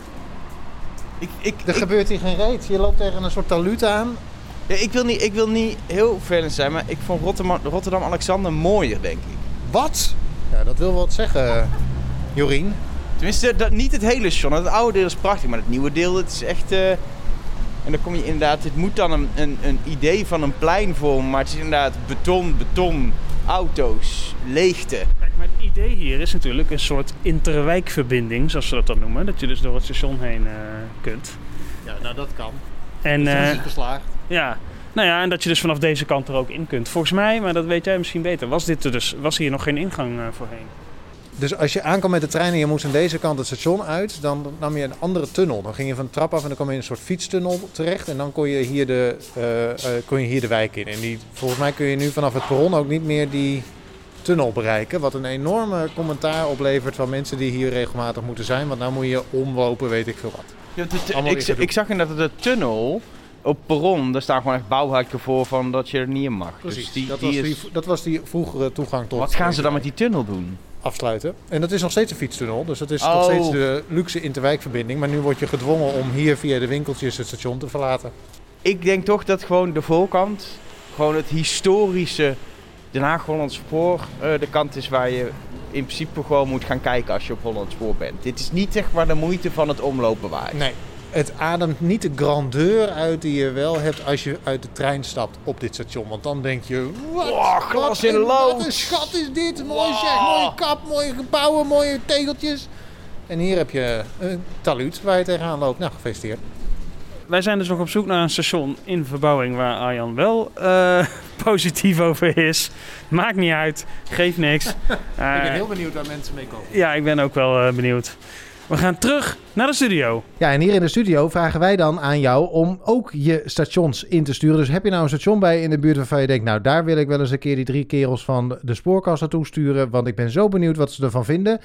Ik, ik, er ik, gebeurt hier geen reet. Je loopt tegen een soort taluut aan. Ja, ik, wil niet, ik wil niet heel vervelend zijn, maar ik vond Rotterdam-Alexander Rotterdam mooier, denk ik. Wat? Ja, dat wil wat zeggen, Jorien. Tenminste, dat, niet het hele station. Het oude deel is prachtig, maar het nieuwe deel, het is echt... Uh, en dan kom je inderdaad... Het moet dan een, een, een idee van een plein vormen, maar het is inderdaad beton, beton, auto's, leegte. Kijk, maar het idee hier is natuurlijk een soort interwijkverbinding, zoals ze dat dan noemen. Dat je dus door het station heen uh, kunt. Ja, nou dat kan. En, dat is uh, geslaagd. Ja, nou ja, en dat je dus vanaf deze kant er ook in kunt. Volgens mij, maar dat weet jij misschien beter, was, dit er dus, was hier nog geen ingang uh, voorheen. Dus als je aankwam met de trein en je moest aan deze kant het station uit, dan nam je een andere tunnel. Dan ging je van de trap af en dan kwam je in een soort fietstunnel terecht. En dan kon je hier de, uh, uh, kon je hier de wijk in. En die, volgens mij kun je nu vanaf het perron ook niet meer die tunnel bereiken. Wat een enorme commentaar oplevert van mensen die hier regelmatig moeten zijn. Want nou moet je omlopen, weet ik veel wat. Ja, ik, ik zag inderdaad de tunnel op perron, daar staan gewoon echt bouwhakken voor van dat je er niet in mag. Precies, dus die, dat, die was is... die, dat was die vroegere toegang tot... Wat gaan ze dan met die tunnel doen? Afsluiten. En dat is nog steeds een fietstunnel, dus dat is oh. nog steeds de luxe interwijkverbinding. Maar nu word je gedwongen om hier via de winkeltjes het station te verlaten. Ik denk toch dat gewoon de voorkant, gewoon het historische Den Haag-Holland Spoor, uh, de kant is waar je in principe gewoon moet gaan kijken als je op Holland Spoor bent. Dit is niet zeg maar de moeite van het omlopen waard. Nee, het ademt niet de grandeur uit die je wel hebt als je uit de trein stapt op dit station. Want dan denk je, wat, wow, glas in lood. wat een schat is dit. Mooi wow. zeg, mooie kap, mooie gebouwen, mooie tegeltjes. En hier heb je een taluut waar je tegenaan loopt. Nou, gefeliciteerd. Wij zijn dus nog op zoek naar een station in verbouwing waar Arjan wel uh, positief over is. Maakt niet uit, geeft niks. Ik ben heel benieuwd waar mensen mee komen. Ja, ik ben ook wel uh, benieuwd. We gaan terug naar de studio. Ja, en hier in de studio vragen wij dan aan jou om ook je stations in te sturen. Dus heb je nou een station bij in de buurt waarvan je denkt... nou, daar wil ik wel eens een keer die drie kerels van de spoorkast naartoe sturen... want ik ben zo benieuwd wat ze ervan vinden...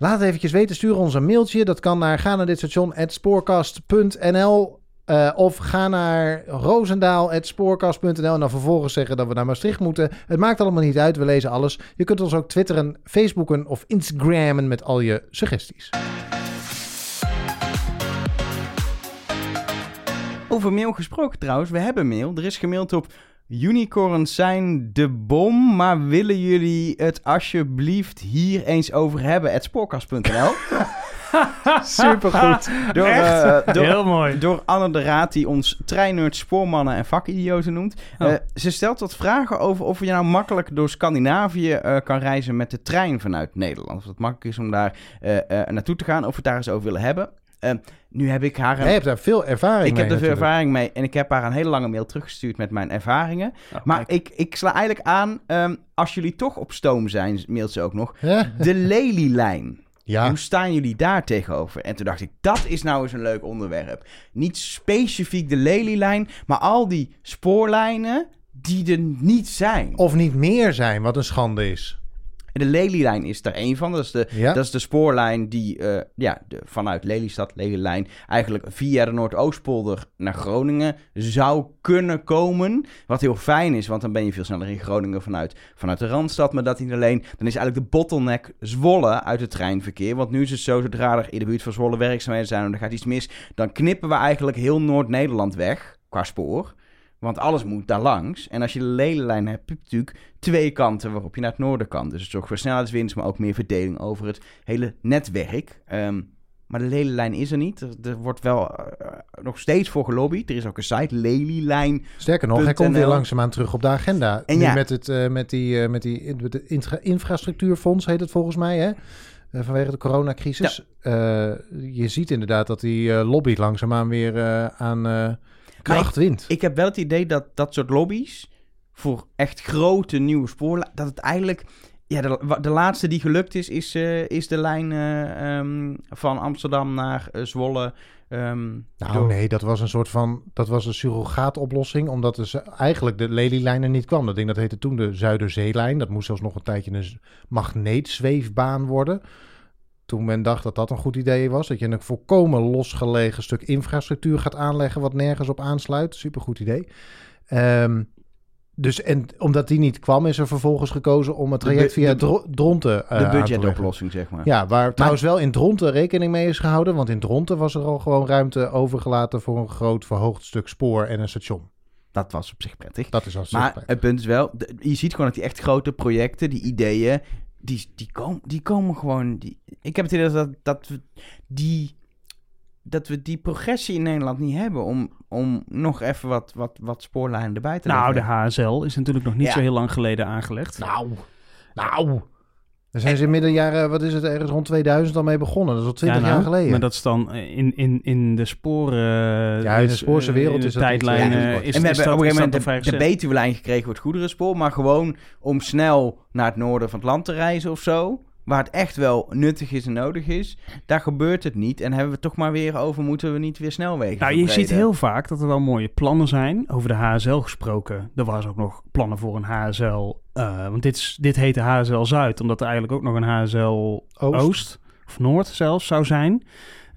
Laat het eventjes weten, stuur ons een mailtje. Dat kan naar ga naar dit station spoorkast.nl uh, of ga naar roosendaal.spoorkast.nl en dan vervolgens zeggen dat we naar Maastricht moeten. Het maakt allemaal niet uit, we lezen alles. Je kunt ons ook twitteren, facebooken of instagrammen met al je suggesties. Over mail gesproken trouwens, we hebben mail. Er is gemaild op unicorns zijn de bom, maar willen jullie het alsjeblieft hier eens over hebben? Spoorkast.nl Supergoed. Door, uh, door, Heel mooi. Door Anne de Raad, die ons treinnerds, spoormannen en vakidioten noemt. Oh. Uh, ze stelt wat vragen over of je nou makkelijk door Scandinavië uh, kan reizen met de trein vanuit Nederland. Of het makkelijk is om daar naartoe te gaan, of we het daar eens over willen hebben. Uh, nu heb ik haar... Een... Jij hebt daar veel ervaring ik mee. Ik heb er veel ervaring mee. En ik heb haar een hele lange mail teruggestuurd met mijn ervaringen. Oh, maar ik, ik sla eigenlijk aan, um, als jullie toch op stoom zijn, mailt ze ook nog, ja. de Lelylijn. Ja. Hoe staan jullie daar tegenover? En toen dacht ik, dat is nou eens een leuk onderwerp. Niet specifiek de Lelylijn, maar al die spoorlijnen die er niet zijn. Of niet meer zijn, wat een schande is. En de Lelylijn is er één van. Dat is de, Ja. dat is de spoorlijn die eh, ja, de, vanuit Lelystad, Lelylijn, eigenlijk via de Noordoostpolder naar Groningen zou kunnen komen. Wat heel fijn is, want dan ben je veel sneller in Groningen vanuit, vanuit de Randstad. Maar dat niet alleen, dan is eigenlijk de bottleneck Zwolle uit het treinverkeer. Want nu is het zo, zodra er in de buurt van Zwolle werkzaamheden zijn en er gaat iets mis, dan knippen we eigenlijk heel Noord-Nederland weg qua spoor. Want alles moet daar langs. En als je de Lelylijn hebt, heb je natuurlijk twee kanten waarop je naar het noorden kan. Dus het zorgt voor snelheidswinst, maar ook meer verdeling over het hele netwerk. Ehm, maar de Lelylijn is er niet. Er, er wordt wel eh, nog steeds voor gelobbyd. Er is ook een site, Lelylijn. Sterker nog, hij komt weer langzaamaan terug op de agenda. En nu ja. met, het, eh, met die, eh, met die met de infra- infrastructuurfonds heet het volgens mij, hè? Eh, vanwege de coronacrisis. Eh, je ziet inderdaad dat die eh, lobby langzaamaan weer eh, aan eh, kracht wint. Ik heb wel het idee dat dat soort lobby's voor echt grote nieuwe spoorlijnen, dat het eigenlijk... Ja, de, laatste die gelukt is, is, eh, is de lijn eh, ehm, van Amsterdam naar eh, Zwolle. ehm, Nou door- nee, dat was een soort van, dat was een surrogaatoplossing, omdat dus eigenlijk de Lelylijn er niet kwam. Dat ding dat heette toen de Zuiderzeelijn. Dat moest zelfs nog een tijdje een magneetzweefbaan worden. Toen men dacht dat dat een goed idee was, dat je een volkomen losgelegen stuk infrastructuur gaat aanleggen wat nergens op aansluit. Supergoed idee. Ehm, dus en omdat die niet kwam, is er vervolgens gekozen om het traject via de- Dro- Dronten eh, de budgetoplossing, zeg maar. Ja, waar trouwens wel in Dronten rekening mee is gehouden. Want in Dronten was er al gewoon ruimte overgelaten voor een groot verhoogd stuk spoor en een station. Dat was op zich prettig. Dat is al Maar zichtbaar. het punt is wel, je ziet gewoon dat die echt grote projecten, die ideeën, die, die, komen, die komen gewoon. Die, ik heb het idee dat, dat, we die, dat we die progressie in Nederland niet hebben om, om nog even wat, wat, wat spoorlijnen erbij te Nou, de leggen. HSL is natuurlijk nog niet Ja. zo heel lang geleden aangelegd. Nou, nou. Daar zijn ze in middenjaren, wat is het, ergens rond 2000 al mee begonnen. Dat is al 20 Ja, nou, jaar geleden. Maar dat is dan eh, in, in, in de sporen... Ja, in de dus, spoorse eh, wereld in de is dat tijdlijn, ja, eh, is en we is hebben dat, op een gegeven moment de, de. Betuwe-lijn gekregen voor het goederenspoor, maar gewoon om snel naar het noorden van het land te reizen of zo. Waar het echt wel nuttig is en nodig is. Daar gebeurt het niet. En hebben we het toch maar weer over, moeten we niet weer snelwegen Nou, je ziet heel vaak dat er wel mooie plannen zijn. Over de HSL gesproken. Er was ook nog plannen voor een HSL. Eh, want dit, is, dit heette HSL Zuid, omdat er eigenlijk ook nog een HSL Oost, Oost. of Noord zelfs zou zijn.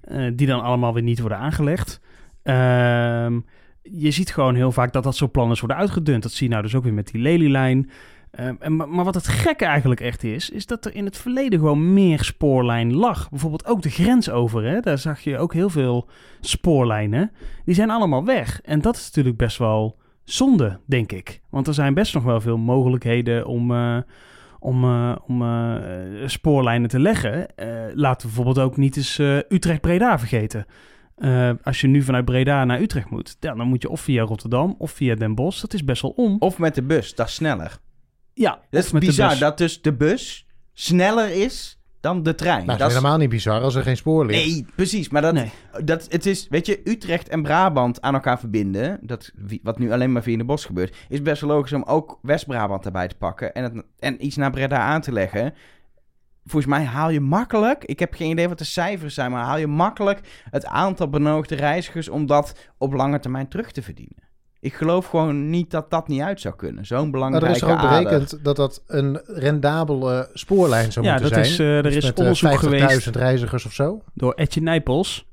eh, die dan allemaal weer niet worden aangelegd. Ehm, je ziet gewoon heel vaak dat dat soort plannen worden uitgedund. Dat zie je nou dus ook weer met die Lelylijn. Ehm, en, maar wat het gekke eigenlijk echt is, is dat er in het verleden gewoon meer spoorlijn lag. Bijvoorbeeld ook de grens over, hè? daar zag je ook heel veel spoorlijnen. Die zijn allemaal weg. En dat is natuurlijk best wel zonde, denk ik. Want er zijn best nog wel veel mogelijkheden om, eh, om, eh, om eh, spoorlijnen te leggen. Laten we bijvoorbeeld ook niet eens Utrecht-Breda vergeten. Als je nu vanuit Breda naar Utrecht moet, ja, dan moet je of via Rotterdam of via Den Bosch. Dat is best wel om. Of met de bus, dat is sneller. Ja, Dat is bizar dat dus de bus sneller is dan de trein. Nou, dat is helemaal niet bizar als er geen spoor ligt. Nee, precies. Maar dat, Nee. dat, het is, weet je, Utrecht en Brabant aan elkaar verbinden, dat, wat nu alleen maar via de bos gebeurt, is best wel logisch om ook West-Brabant erbij te pakken en, het, en iets naar Breda aan te leggen. Volgens mij haal je makkelijk, ik heb geen idee wat de cijfers zijn, maar haal je makkelijk het aantal benodigde reizigers om dat op lange termijn terug te verdienen. Ik geloof gewoon niet dat dat niet uit zou kunnen. Zo'n Maar belangrijke er is er ook ader. berekend dat dat een rendabele spoorlijn zou Ja, moeten dat zijn. is, eh, er Dus is met, eh, onderzoek 50.000 geweest reizigers of zo. door Etje Nijpels.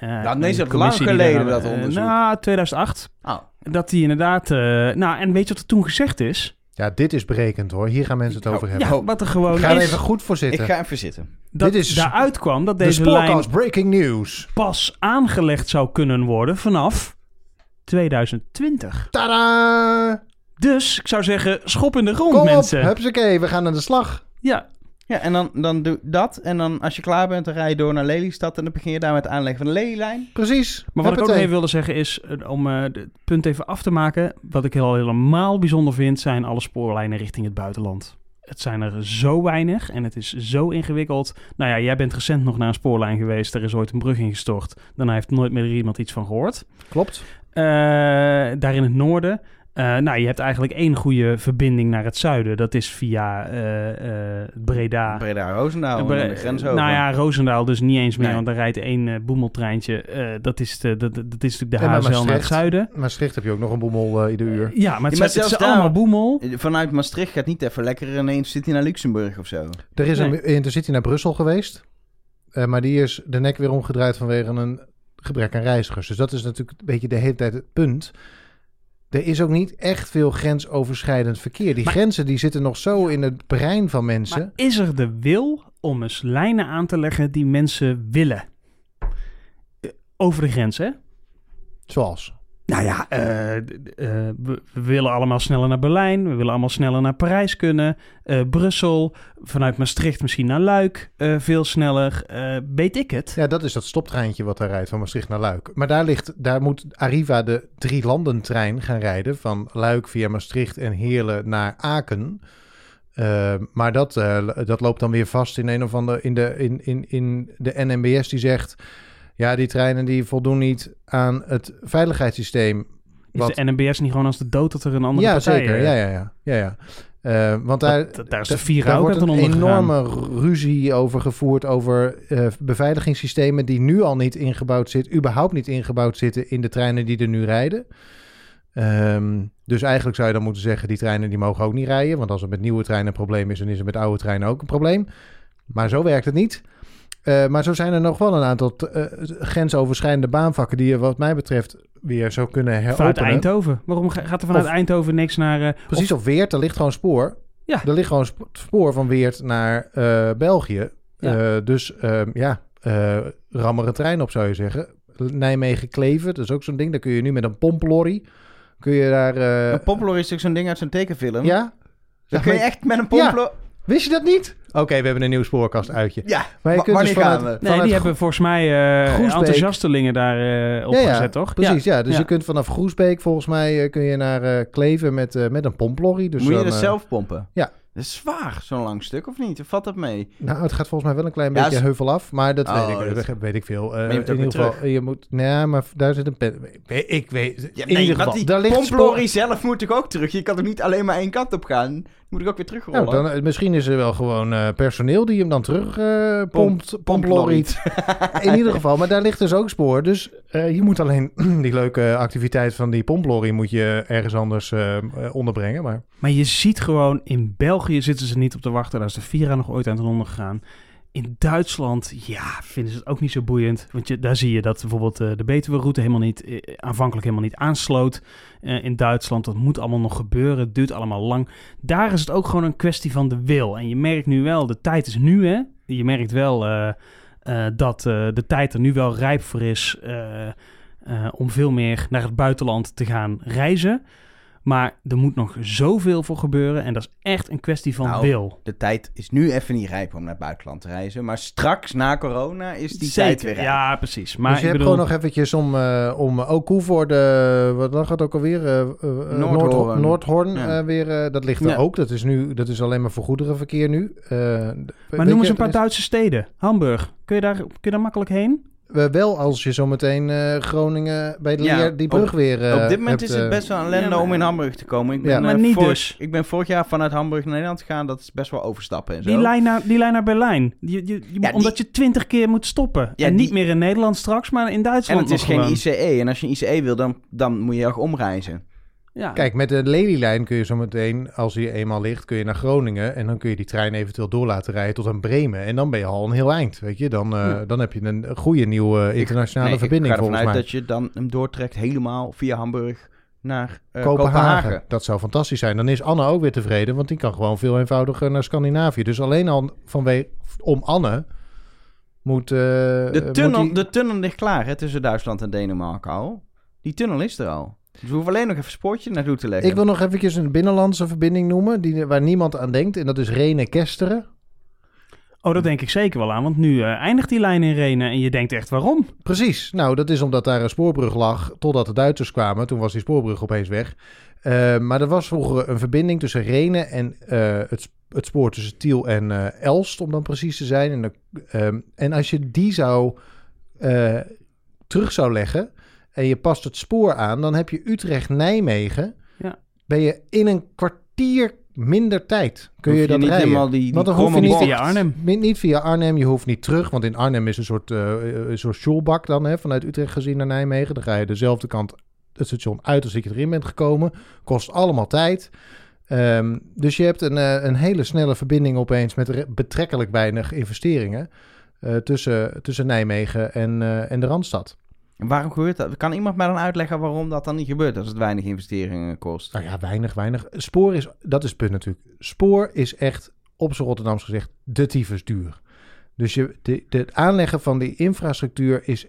Eh, Nou, nee, is een dat lang geleden, dat eh, onderzoek? nou, 2008. Oh, Dat die inderdaad... eh, nou, en weet je wat er toen gezegd is? Ja, dit is berekend hoor. Hier gaan mensen het Ik over hou- hebben. Ja, wat er gewoon Ga er is, even goed voor ik zitten. ga even zitten. dat dit is daaruit kwam dat De deze lijn Spoorcast Breaking News. pas aangelegd zou kunnen worden vanaf 2020. Tada! Dus ik zou zeggen, schop in de grond, Kom op, mensen. hupsakee, we gaan aan de slag. Ja, Ja, en dan, dan doe dat. En dan als je klaar bent, dan rij je door naar Lelystad. En dan begin je daar met het aanleggen van de Lelylijn. Precies. maar wat ik ook nog even wilde zeggen is, eh, om eh, het punt even af te maken. Wat ik heel helemaal bijzonder vind, zijn alle spoorlijnen richting het buitenland. Het zijn er zo weinig en het is zo ingewikkeld. Nou ja, jij bent recent nog naar een spoorlijn geweest. Er is ooit een brug ingestort. Daarna heeft nooit meer iemand iets van gehoord. Klopt. Eh, daar in het noorden. Eh, nou, je hebt eigenlijk één goede verbinding naar het zuiden. Dat is via eh, eh, Breda. Breda Roosendaal, Bre- en de grens over. Nou ja, Roosendaal dus niet eens meer, Nee. want daar rijdt één boemeltreintje. Eh, dat, is de, dat, dat is natuurlijk de HSL naar het zuiden. Maastricht heb je ook nog een boemel ieder uur. Ja, maar het, maar zelfs is daar- allemaal boemel. Vanuit Maastricht gaat niet even lekker ineens zit hij naar Luxemburg of zo. Er is Nee. een intercity naar Brussel geweest. eh, maar die is de nek weer omgedraaid vanwege een gebrek aan reizigers. Dus dat is natuurlijk een beetje de hele tijd het punt. Er is ook niet echt veel grensoverschrijdend verkeer. Die Maar- grenzen die zitten nog zo in het brein van mensen. Maar is er de wil om eens lijnen aan te leggen die mensen willen? Eh, Over de grens, hè? Zoals. Nou ja, eh, eh, we, willen allemaal sneller naar Berlijn. We willen allemaal sneller naar Parijs kunnen. Eh, Brussel, vanuit Maastricht misschien naar Luik. veel sneller. Weet ik het? Ja, dat is dat stoptreintje wat daar rijdt van Maastricht naar Luik. Maar daar, ligt, daar moet Arriva de drie landentrein gaan rijden. Van Luik via Maastricht en Heerlen naar Aken. Maar dat, dat loopt dan weer vast in een of andere. In de, in, in, in de NMBS die zegt. Ja, die treinen die voldoen niet aan het veiligheidssysteem. Is Wat- de NMBS niet gewoon als de dood dat er een andere ja, partij... zeker. Ja, ja, ja. ja, ja. Eh, want daar, dat- daar is de Vira daar wordt een gegaan. enorme ruzie over gevoerd over eh, beveiligingssystemen die nu al niet ingebouwd zitten, überhaupt niet ingebouwd zitten in de treinen die er nu rijden. Ehm, dus eigenlijk zou je dan moeten zeggen, die treinen die mogen ook niet rijden. Want als er met nieuwe treinen een probleem is, dan is er met oude treinen ook een probleem. Maar zo werkt het niet. Eh, maar zo zijn er nog wel een aantal eh, grensoverschrijdende baanvakken die je wat mij betreft weer zou kunnen Vanuit heropenen. Eindhoven. Waarom ga- gaat er vanuit Of- Eindhoven niks naar... eh, Precies, of Weert, er ligt gewoon spoor. Ja. Er ligt gewoon sp- spoor van Weert naar eh, België. Ja. Eh, dus ehm, ja, ram een trein op zou je zeggen. Nijmegen-Kleven, dat is ook zo'n ding. Daar kun je nu met een pomplorry, kun je daar... eh, Een Pompelor is natuurlijk zo'n ding uit zo'n tekenfilm. ja? Dan kun je echt met een Ja. Pompelor... Wist je dat niet? Oké, we hebben een nieuw spoorkast uitje. Ja, Maar je kunt dus wanneer gaan vanuit- we? Nee, vanuit die hebben volgens mij eh Groesbeek. enthousiastelingen daar eh Ja, opgezet, ja, toch? Precies, ja. Dus Ja. je kunt vanaf Groesbeek volgens mij eh, kun je naar eh, Kleven met, eh, met een pomplorry. Dus Moet je dat zelf pompen? ja. Dat is zwaar, zo'n lang stuk, of niet? Of valt dat mee? Nou, het gaat volgens mij wel een klein Ja, beetje heuvel af, maar dat, Oh, weet, ik, dat- weet ik veel. Eh, je moet in ieder geval, je moet, nee, maar daar zit een pen. Ik weet, Ja, in nee, ieder geval, die daar ligt Pomplori zelf moet ik ook terug. Je kan er niet alleen maar één kant op gaan. Moet ik ook weer terugrollen. Nou, dan, eh, misschien is er wel gewoon eh, personeel die hem dan terug eh pompt, pomploriet. In ieder geval, maar daar ligt dus ook spoor. Dus eh, je moet alleen die leuke activiteit van die pomplorry moet je ergens anders onderbrengen. Maar Maar je ziet gewoon, in België zitten ze niet op te wachten. Daar is de Vira nog ooit aan ten onder gegaan. In Duitsland, ja, vinden ze het ook niet zo boeiend. Want je, daar zie je dat bijvoorbeeld eh, de Betuwe-route helemaal niet, eh, aanvankelijk helemaal niet aansloot. eh, in Duitsland, dat moet allemaal nog gebeuren. Het duurt allemaal lang. Daar is het ook gewoon een kwestie van de wil. En je merkt nu wel, de tijd is nu, hè. Je merkt wel dat de tijd er nu wel rijp voor is... om veel meer naar het buitenland te gaan reizen. Maar er moet nog zoveel voor gebeuren. En dat is echt een kwestie van Nou, wil. De tijd is nu even niet rijp om naar het buitenland te reizen. Maar straks, na corona, is die Zeker, tijd weer rijp. Ja, precies. Maar dus je ik hebt bedoel, gewoon nog eventjes om, eh om ook Koevoorde, wat dan gaat ook alweer, eh, eh, Noordhoorn. Noordhoorn, Noordhoorn Ja. eh, weer, eh, dat ligt er Ja. ook. Dat is nu, dat is alleen maar voor goederenverkeer nu. Eh, maar noem eens een paar Duitse steden. Hamburg. Kun je daar, kun je daar makkelijk heen? Uh, wel als je zometeen eh, Groningen bij de Ja, Leer die op- brug weer eh, Op dit moment hebt, is het eh, best wel een ellende Ja, maar- om in Hamburg te komen. Ik ben, Ja. Maar niet vorig, dus. Ik ben vorig jaar vanuit Hamburg naar Nederland gegaan. Dat is best wel overstappen en zo. Die lijn, naar, die lijn naar Berlijn. Je, je, je- Ja, die- omdat je twintig keer moet stoppen. Ja, en die- niet meer in Nederland straks, maar in en Duitsland het is geen gewoon. ICE. En als je een ICE wil, dan, dan moet je ook omreizen. Ja. Kijk, met de Lelylijn kun je zometeen, als die eenmaal ligt, kun je naar Groningen. En dan kun je die trein eventueel door laten rijden tot aan Bremen. En dan ben je al een heel eind, weet je. Dan, eh, Ja. dan heb je een goede nieuwe internationale Nee, verbinding ik ga ervan uit mij. dat je dan hem doortrekt helemaal via Hamburg naar eh, Kopenhagen. Kopenhagen. Dat zou fantastisch zijn. Dan is Anne ook weer tevreden, want die kan gewoon veel eenvoudiger naar Scandinavië. Dus alleen al vanwege om Anne moet. eh, De moet tunnel, die- de tunnel ligt klaar hè, tussen Duitsland en Denemarken al. Die tunnel is er al. Dus we hoeven alleen nog even een spoortje naartoe te leggen. Ik wil nog eventjes een binnenlandse verbinding noemen, die, waar niemand aan denkt. En dat is Renen-Kesteren. Oh, dat denk ik zeker wel aan. Want nu eh, eindigt die lijn in Renen. En je denkt echt, waarom? Precies. Nou, dat is omdat daar een spoorbrug lag totdat de Duitsers kwamen. Toen was die spoorbrug opeens weg. Eh, maar er was vroeger een verbinding tussen Renen en eh, het, het spoor tussen Tiel en eh, Elst, om dan precies te zijn. En, de- ehm, en als je die zou eh, terug zou leggen en je past het spoor aan, dan heb je Utrecht-Nijmegen. Ja. ben je in een kwartier minder tijd. Kun Hoef je dat niet rijden. helemaal die, die Want dan hoef je niet via Arnhem. Niet niet via Arnhem, je hoeft niet terug. Want in Arnhem is een soort, eh een soort schoolbak dan, hè, vanuit Utrecht gezien naar Nijmegen. Dan ga je dezelfde kant het station uit als dat je erin bent gekomen. Kost allemaal tijd. Ehm, dus je hebt een, eh, een hele snelle verbinding opeens met re- betrekkelijk weinig investeringen. eh, tussen, tussen Nijmegen en, eh, en de Randstad. Waarom gebeurt dat? Kan iemand mij dan uitleggen waarom dat dan niet gebeurt als het weinig investeringen kost? Nou ja, weinig, weinig. Spoor is, dat is het punt natuurlijk. Spoor is echt, op zijn Rotterdams gezegd, de tyfus duur. Dus je, de, de, het aanleggen van die infrastructuur is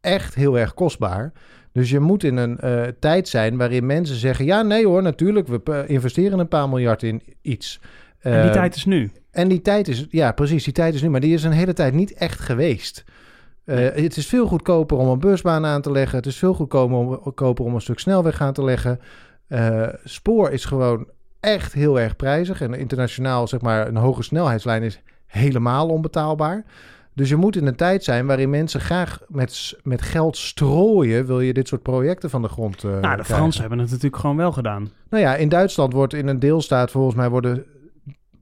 echt heel erg kostbaar. Dus je moet in een eh, tijd zijn waarin mensen zeggen... ja, nee hoor, natuurlijk, we eh, investeren een paar miljard in iets. En die Eh, tijd is nu. en die tijd is, ja, precies, die tijd is nu, maar die is een hele tijd niet echt geweest. Eh, Het is veel goedkoper om een busbaan aan te leggen. Het is veel goedkoper om, een stuk snelweg aan te leggen. Eh, spoor is gewoon echt heel erg prijzig. En internationaal, zeg maar, een hoge snelheidslijn is helemaal onbetaalbaar. Dus je moet in een tijd zijn waarin mensen graag met, met geld strooien. Wil je dit soort projecten van de grond eh nou, de krijgen. Fransen hebben het natuurlijk gewoon wel gedaan. Nou ja, in Duitsland wordt in een deelstaat volgens mij worden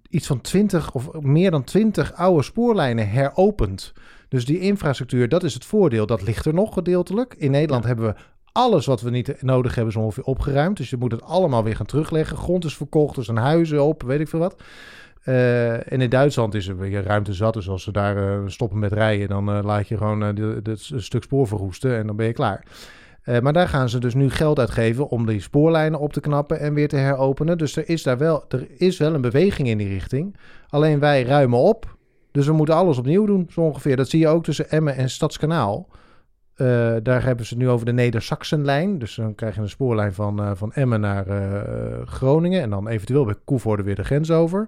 iets van 20 of meer dan 20 oude spoorlijnen heropend. Dus die infrastructuur, dat is het voordeel. Dat ligt er nog gedeeltelijk. In Nederland hebben we alles wat we niet nodig hebben, zo ongeveer opgeruimd. Dus je moet het allemaal weer gaan terugleggen. Grond is verkocht, er zijn huizen op, weet ik veel wat. Eh, en in Duitsland is er weer ruimte zat. Dus als ze daar eh, stoppen met rijden, dan eh, laat je gewoon het stuk spoor verroesten en dan ben je klaar. Maar daar gaan ze dus nu geld uitgeven om die spoorlijnen op te knappen en weer te heropenen. Dus er is daar wel, er is wel een beweging in die richting. Alleen wij ruimen op. Dus we moeten alles opnieuw doen, zo ongeveer. Dat zie je ook tussen Emmen en Stadskanaal. Eh, daar hebben ze nu over de Neder-Saxenlijn. Dus dan krijg je een spoorlijn van, eh, van Emmen naar eh, Groningen. En dan eventueel bij Koevoorde weer de grens over.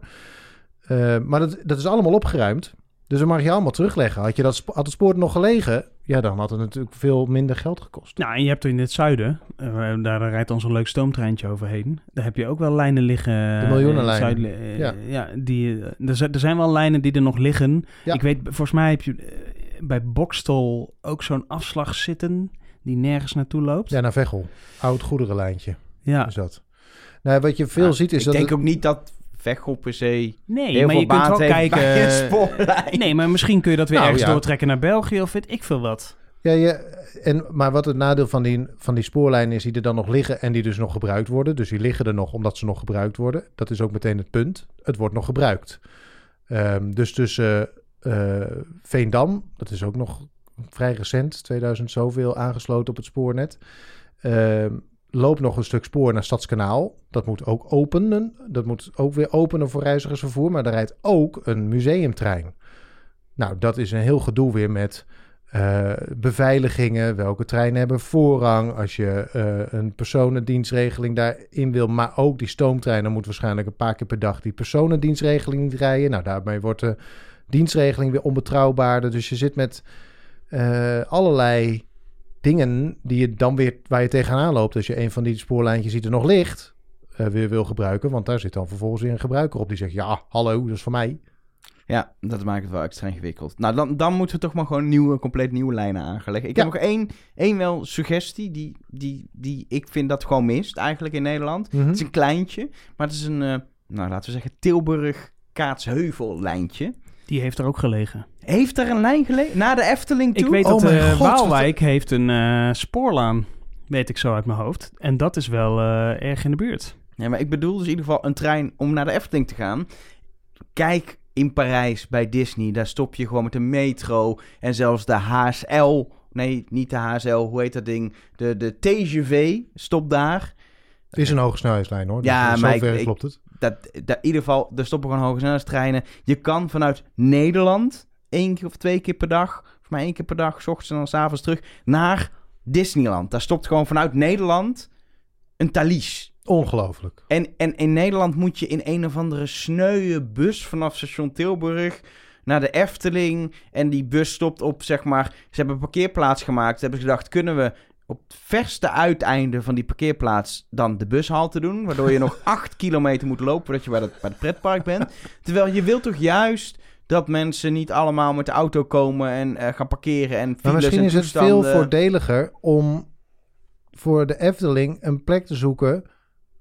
Maar dat, dat is allemaal opgeruimd. Dus dan mag je allemaal terugleggen. Had, je dat, had het spoor nog gelegen, ja, dan had het natuurlijk veel minder geld gekost. Nou, en je hebt er in het zuiden, eh, daar rijdt dan zo'n leuk stoomtreintje overheen. Daar heb je ook wel lijnen liggen. De miljoenenlijnen. in het zuiden, eh, Ja. ja die, eh, er, zijn, er zijn wel lijnen die er nog liggen. Ja. Ik weet, volgens mij heb je eh, bij Bokstol ook zo'n afslag zitten die nergens naartoe loopt. Ja, naar Veghel. Oud goederenlijntje Ja. is dat. Nou, wat je veel Nou, ziet is ik dat... denk het- ook niet dat Veghel per se Nee, heel maar veel je kunt baat wel kijken. Nee, maar misschien kun je dat weer Nou, ergens ja. doortrekken naar België of weet ik veel wat. Ja, je, en, maar wat het nadeel van die, van die spoorlijnen is die er dan nog liggen en die dus nog gebruikt worden. Dus die liggen er nog omdat ze nog gebruikt worden. Dat is ook meteen het punt. Het wordt nog gebruikt. Ehm, dus tussen eh, Veendam, dat is ook nog vrij recent, 2000 zoveel aangesloten op het spoornet. Ehm, loopt nog een stuk spoor naar Stadskanaal. Dat moet ook openen. Dat moet ook weer openen voor reizigersvervoer. Maar daar rijdt ook een museumtrein. Nou, dat is een heel gedoe weer met eh, beveiligingen. Welke treinen hebben voorrang? Als je eh, een personendienstregeling daarin wil. Maar ook die stoomtreinen moet waarschijnlijk een paar keer per dag die personendienstregeling niet rijden. Nou, daarmee wordt de dienstregeling weer onbetrouwbaarder. Dus je zit met eh, allerlei dingen die je dan weer waar je tegenaan loopt. Als je een van die spoorlijntjes ziet er nog ligt, eh, weer wil gebruiken. Want daar zit dan vervolgens weer een gebruiker op die zegt: Ja, hallo, dat is voor mij. Ja, dat maakt het wel extra ingewikkeld. Nou, dan, dan moeten we toch maar gewoon nieuwe, compleet nieuwe lijnen aangelegd. Ik Ja. heb nog één, één wel suggestie die, die, die ik vind dat gewoon mist eigenlijk in Nederland. Mhm. Het is een kleintje, maar het is een, eh, nou laten we zeggen, Tilburg-Kaatsheuvel lijntje. Die heeft er ook gelegen. Heeft daar een lijn gelegen? Na de Efteling toe? Ik weet Oh dat eh, God, Waalwijk heeft een eh, spoorlaan, weet ik zo uit mijn hoofd. En dat is wel eh, erg in de buurt. Ja, maar ik bedoel dus in ieder geval een trein om naar de Efteling te gaan. Kijk in Parijs bij Disney, daar stop je gewoon met de metro en zelfs de HSL. Nee, niet de HSL, hoe heet dat ding? De, de TGV stopt daar. Het is een hoge snelheidslijn hoor. Ja, dus maar ik- klopt het. Dat, dat, in ieder geval, er stoppen gewoon hoge snelheidstreinen. Je kan vanuit Nederland één keer of twee keer per dag, voor mij één keer per dag, s ochtends en dan s'avonds terug, naar Disneyland. Daar stopt gewoon vanuit Nederland een Thalys. Ongelooflijk. En, en in Nederland moet je in een of andere sneuwe bus vanaf station Tilburg naar de Efteling. En die bus stopt op, zeg maar... Ze hebben een parkeerplaats gemaakt. Ze hebben gedacht, kunnen we op het verste uiteinde van die parkeerplaats dan de bushalte doen? Waardoor je nog acht kilometer moet lopen voordat je bij het, bij het pretpark bent. Terwijl je wilt toch juist dat mensen niet allemaal met de auto komen en eh, gaan parkeren en Maar misschien en is het veel voordeliger om voor de Efteling een plek te zoeken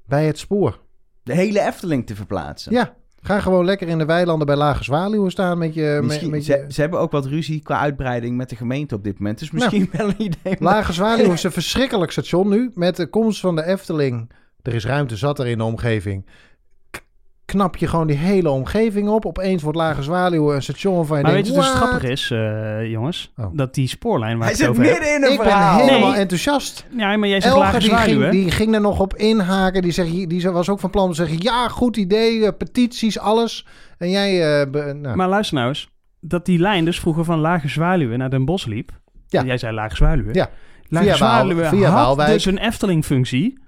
bij het spoor. De hele Efteling te verplaatsen. Ja, ga gewoon lekker in de weilanden bij Lage Zwaluwen staan met je... met- Misschien, met ze, je... ze hebben ook wat ruzie qua uitbreiding met de gemeente op dit moment. Dus misschien wel een idee. Lage Zwaluwen is een verschrikkelijk station nu. Met de komst van de Efteling, er is ruimte zat er in de omgeving. Knap je gewoon die hele omgeving op. Opeens wordt Lage Zwaluwen een station waarvan je Maar weet je dus het "What?" grappige is, eh, jongens? Oh. Dat die spoorlijn waar Hij zit midden in een Ik ben helemaal Nee. enthousiast. Ja, maar jij zegt lage die ging, zwaluwen. die ging er nog op inhaken. Die, zeg, die was ook van plan om te zeggen... Ja, goed idee, eh, petities, alles. En jij... eh, be- nou, Maar luister nou eens. Dat die lijn dus vroeger van Lage Zwaluwen naar Den Bosch liep. Ja. En jij zei Lage Zwaluwen. Ja. Lage Via Zwaluwen via had Waalwijk. dus een Efteling-functie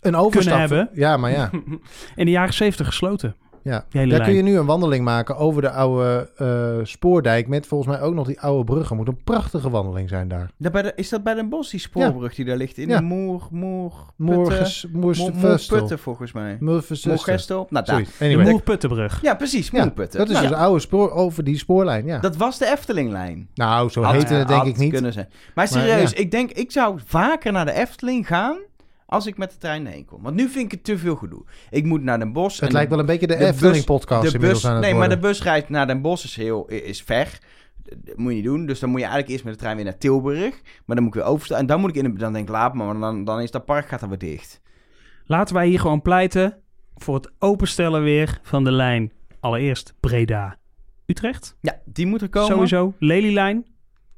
een overstap. hebben. Ja, maar ja. in de jaren 70 gesloten. ja. Daar lijn. kun je nu een wandeling maken over de oude eh, spoordijk... met volgens mij ook nog die oude bruggen. Moet een prachtige wandeling zijn daar. Daar bij de, is dat bij Den Bosch, die spoorbrug die daar ligt? In Ja. de Moer... Moer... Moer- Vestel. Moerputten, volgens mij. Moergestel? Nou, daar. Zoiets. De Anyway. Moerputtenbrug. Ja, precies. Ja, Moerputten. dat is Nou, dus een oude spoor over die spoorlijn, ja. Dat was de Eftelinglijn. nou, zo Had- heette het denk ik niet. kunnen zijn. Maar serieus, Maar ja. ik denk, ik zou vaker naar de Efteling gaan als ik met de trein heen kom. Want nu vind ik het te veel gedoe. Ik moet naar Den Bosch. Het en lijkt wel een beetje de, de bus- Efteling-podcast de bus, aan het Nee, maar de busreis naar Den Bosch is, heel, is ver. Dat moet je niet doen. Dus dan moet je eigenlijk eerst met de trein weer naar Tilburg. Maar dan moet ik weer overstaan. En dan moet ik in de... Dan denk ik, laat maar. Want dan, dan is dat park gaat dan weer dicht. Laten wij hier gewoon pleiten voor het openstellen weer van de lijn. Allereerst Breda. Utrecht. Ja, die moet er komen. Sowieso. Lelylijn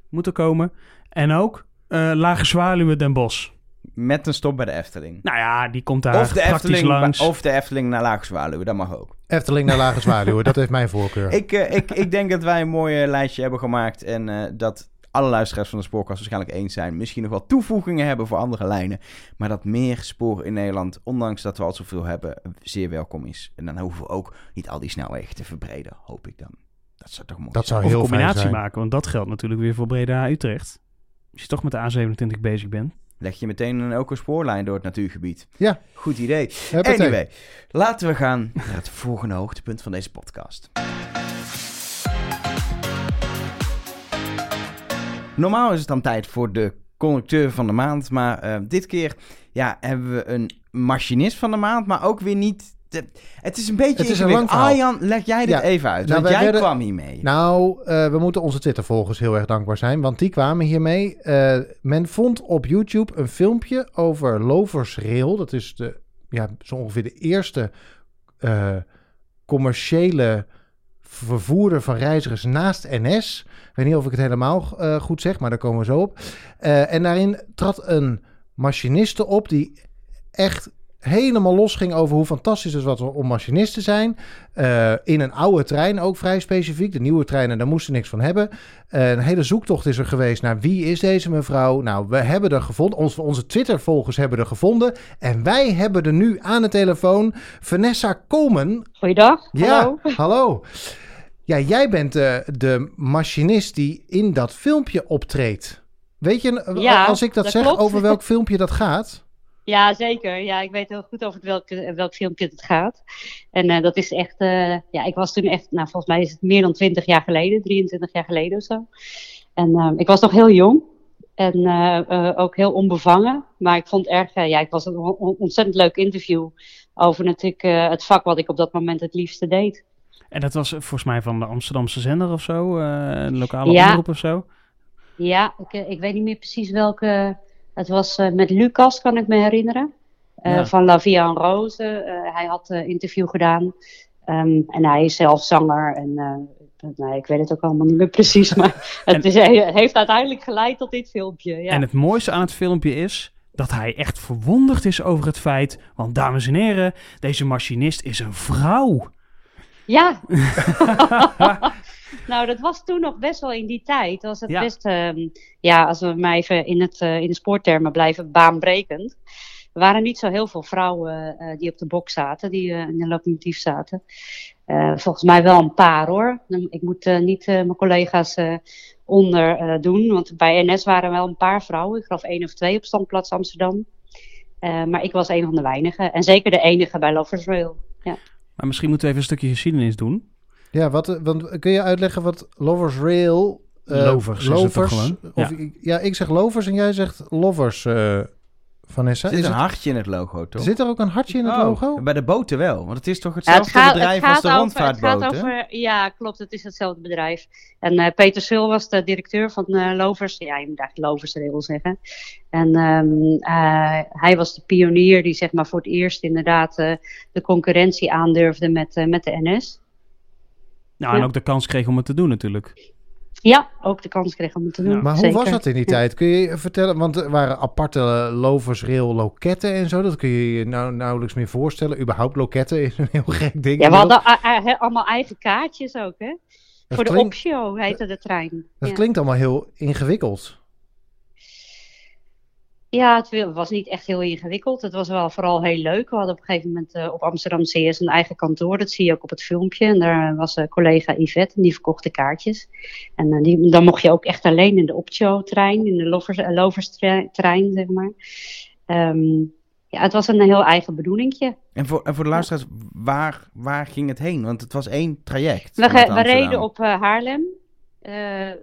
moet er komen. En ook eh, Lage Zwaluwen Den Bosch. Met een stop bij de Efteling. Nou ja, die komt daar Of de, praktisch Efteling, langs. of de Efteling naar Laagzwaluwen. Dat mag ook. Efteling naar Lage Zwaluwen, dat heeft mijn voorkeur. Ik, eh, ik, ik denk dat wij een mooi eh, lijstje hebben gemaakt. En eh, dat alle luisteraars van de spoorkast waarschijnlijk eens zijn. Misschien nog wel toevoegingen hebben voor andere lijnen. Maar dat meer sporen in Nederland, ondanks dat we al zoveel hebben, zeer welkom is. En dan hoeven we ook niet al die snelwegen te verbreden, hoop ik dan. Dat zou toch mooi Dat zijn. zou of een heel fijn combinatie zijn. maken, want dat geldt natuurlijk weer voor Breda-Utrecht. Als je toch met de A27 bezig bent. Leg je meteen een, ook een spoorlijn door het natuurgebied. Ja. Goed idee. Anyway, laten we gaan naar het volgende hoogtepunt van deze podcast. Normaal is het dan tijd voor de conducteur van de maand, maar eh, dit keer ja, hebben we een machinist van de maand, maar ook weer niet... de- het is een beetje Het is een lang. Arjan, leg jij dit Ja. even uit, Nou, want jij werden- kwam hiermee. Nou, eh, we moeten onze Twitter-volgers heel erg dankbaar zijn, want die kwamen hiermee. Eh, men vond op YouTube een filmpje over Lovers Rail. Dat is de, ja, zo ongeveer de eerste eh, commerciële vervoerder van reizigers naast NS. Ik weet niet of ik het helemaal goed zeg, maar daar komen we zo op. En daarin trad een machiniste op die echt helemaal los ging over hoe fantastisch het was om machinist te zijn. Eh, in een oude trein ook vrij specifiek. De nieuwe treinen, daar moesten niks van hebben. Eh, een hele zoektocht is er geweest naar wie is deze mevrouw. Nou, we hebben er gevonden. Onze, onze Twitter-volgers hebben er gevonden. En wij hebben er nu aan de telefoon Vanessa Komen. Goeiedag. Ja, Hallo. hallo. Ja, jij bent de, de machinist die in dat filmpje optreedt. Weet je, eh, Ja, als ik dat, dat zeg, klopt. over welk filmpje dat gaat? Ja, zeker. Ja, ik weet heel goed over welk, welk filmpje het gaat. En eh, dat is echt, eh, ja, ik was toen echt, nou volgens mij is het meer dan 20 jaar geleden, 23 jaar geleden of zo. En eh, ik was nog heel jong en ook heel onbevangen. Maar ik vond erg, ja, ik was een on- ontzettend leuk interview over natuurlijk het vak wat ik op dat moment het liefste deed. En dat was volgens mij van de Amsterdamse zender of zo. een lokale Ja. omroep of zo. Ja, ik, ik weet niet meer precies welke. Het was eh, met Lucas, kan ik me herinneren. Eh, Ja. Van La Via en Rose. Eh, hij had een interview gedaan. Ehm, en hij is zelf zanger. En nee, ik weet het ook allemaal niet meer precies. Maar het is, heeft uiteindelijk geleid tot dit filmpje. Ja. En het mooiste aan het filmpje is dat hij echt verwonderd is over het feit. Want dames en heren, deze machinist is een vrouw. Ja. nou, dat was toen nog best wel in die tijd. Was het Ja. best, ehm, ja, als we maar even in, het, eh, in de spoortermen blijven, baanbrekend. Er waren niet zo heel veel vrouwen eh, die op de bok zaten, die eh, in de locomotief zaten. Volgens mij wel een paar hoor. Ik moet niet mijn collega's onder doen, want bij NS waren wel een paar vrouwen. Ik geloof één of twee op standplaats Amsterdam. Maar ik was een van de weinigen. En zeker de enige bij Lovers Rail. Maar misschien moeten we even een stukje geschiedenis doen. Ja, wat, eh, want kun je uitleggen wat Lovers Rail... eh, Lovers is het toch gewoon? Of, ja. ik zeg lovers en jij zegt lovers eh, Vanessa? Er zit Is een het, hartje in het logo, toch? zit er ook een hartje in het Oh, logo? Bij de boten wel, want het is toch Ja, het hetzelfde gaat, bedrijf het als de over, het gaat rondvaartboten? over, ja, klopt, het is hetzelfde bedrijf. En eh, Peter Sul was de directeur van eh, Lovers, ja, je moet eigenlijk Loversrail zeggen. En ehm, eh, hij was de pionier die zeg maar voor het eerst inderdaad eh, de concurrentie aandurfde met, eh, met de NS. Nou, en Ja. ook de kans kreeg om het te doen natuurlijk. Ja, ook de kans kreeg om het te doen. Ja. Maar hoe zeker. was dat in die Ja. tijd? Kun je vertellen? Want er waren aparte eh, loversrail loketten en zo. Dat kun je je nou nauwelijks meer voorstellen. Überhaupt loketten is een heel gek ding. Ja, we hadden a- he- allemaal eigen kaartjes ook, hè? Dat voor de opshow heette de trein. Dat ja. klinkt allemaal heel ingewikkeld. Ja, het was niet echt heel ingewikkeld. Het was wel vooral heel leuk. We hadden op een gegeven moment eh, op Amsterdam CS een eigen kantoor. Dat zie je ook op het filmpje. En daar was eh, collega Yvette en die verkocht de kaartjes. En eh, die, dan mocht je ook echt alleen in de opshow-trein, in de lovers, lovers-trein, zeg maar. Ehm, ja, het was een heel eigen bedoelingje. En voor, en voor de luisteraars, waar, waar ging het heen? Want het was één traject. We, reden op Haarlem.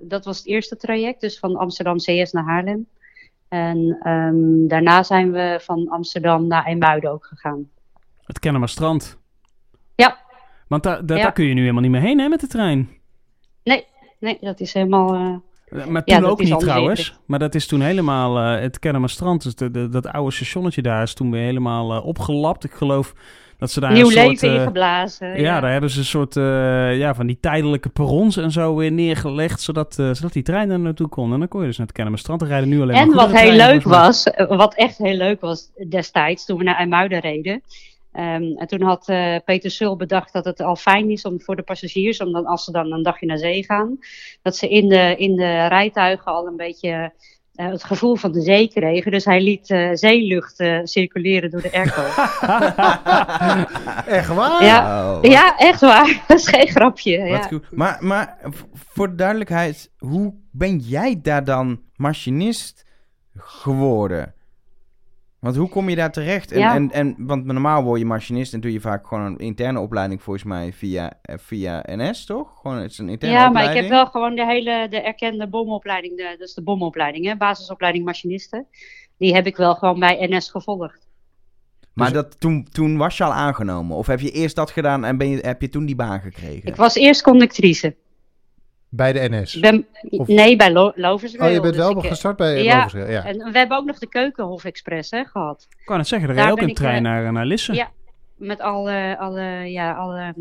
Dat was het eerste traject, dus van Amsterdam CS naar Haarlem. En ehm, daarna zijn we van Amsterdam naar Eemuiden ook gegaan. Het Kennemerstrand. Ja. Want daar, Ja. daar kun je nu helemaal niet meer heen hè, met de trein. Nee, dat is helemaal. Maar Ja, toen ook niet trouwens. Maar dat is toen helemaal eh, het Kennemerstrand. Dus de, de- dat oude stationnetje daar is toen weer helemaal eh, opgelapt. Ik geloof dat ze daar nieuw een soort... leven eh, ingeblazen. ja, daar hebben ze een soort ja, van die tijdelijke perrons en zo weer neergelegd. Zodat, zodat die trein er naartoe kon. En dan kon je dus naar het Kennemerstrand. Er rijden nu alleen En maar wat heel leuk was, wat echt heel leuk was destijds, toen we naar IJmuiden reden. Ehm, en toen had eh, Peter Sul bedacht dat het al fijn is om voor de passagiers, om dan, als ze dan een dagje naar zee gaan, dat ze in de, in de rijtuigen al een beetje eh, het gevoel van de zee kregen. Dus hij liet eh, zeelucht eh, circuleren door de airco. Echt waar? Ja. Echt waar. Dat is geen grapje. wat Ja. Maar, maar voor de duidelijkheid, hoe ben jij daar dan machinist geworden? Want hoe kom je daar terecht? En, Ja. en, en, want normaal word je machinist en doe je vaak gewoon een interne opleiding volgens mij via, eh, via NS, toch? Gewoon het is een interne Ja, maar ik heb wel gewoon de hele de erkende bomopleiding, de, dus de bomopleiding, hè, basisopleiding machinisten. Die heb ik wel gewoon bij NS gevolgd. Maar Dus- dat, toen, toen was je al aangenomen? Of heb je eerst dat gedaan en ben je, heb je toen die baan gekregen? Ik was eerst conductrice. Bij de NS. Ben, Of- Nee, bij Lo Loversrail. Oh, je bent dus wel ik, eh, gestart bij ja. Loversrail, ja. En we hebben ook nog de Keukenhof Express hè, gehad. Ik kan het zeggen, er Daar rijdt ook een trein eh, naar, naar Lisse. ja. Met alle, alle ja, alle,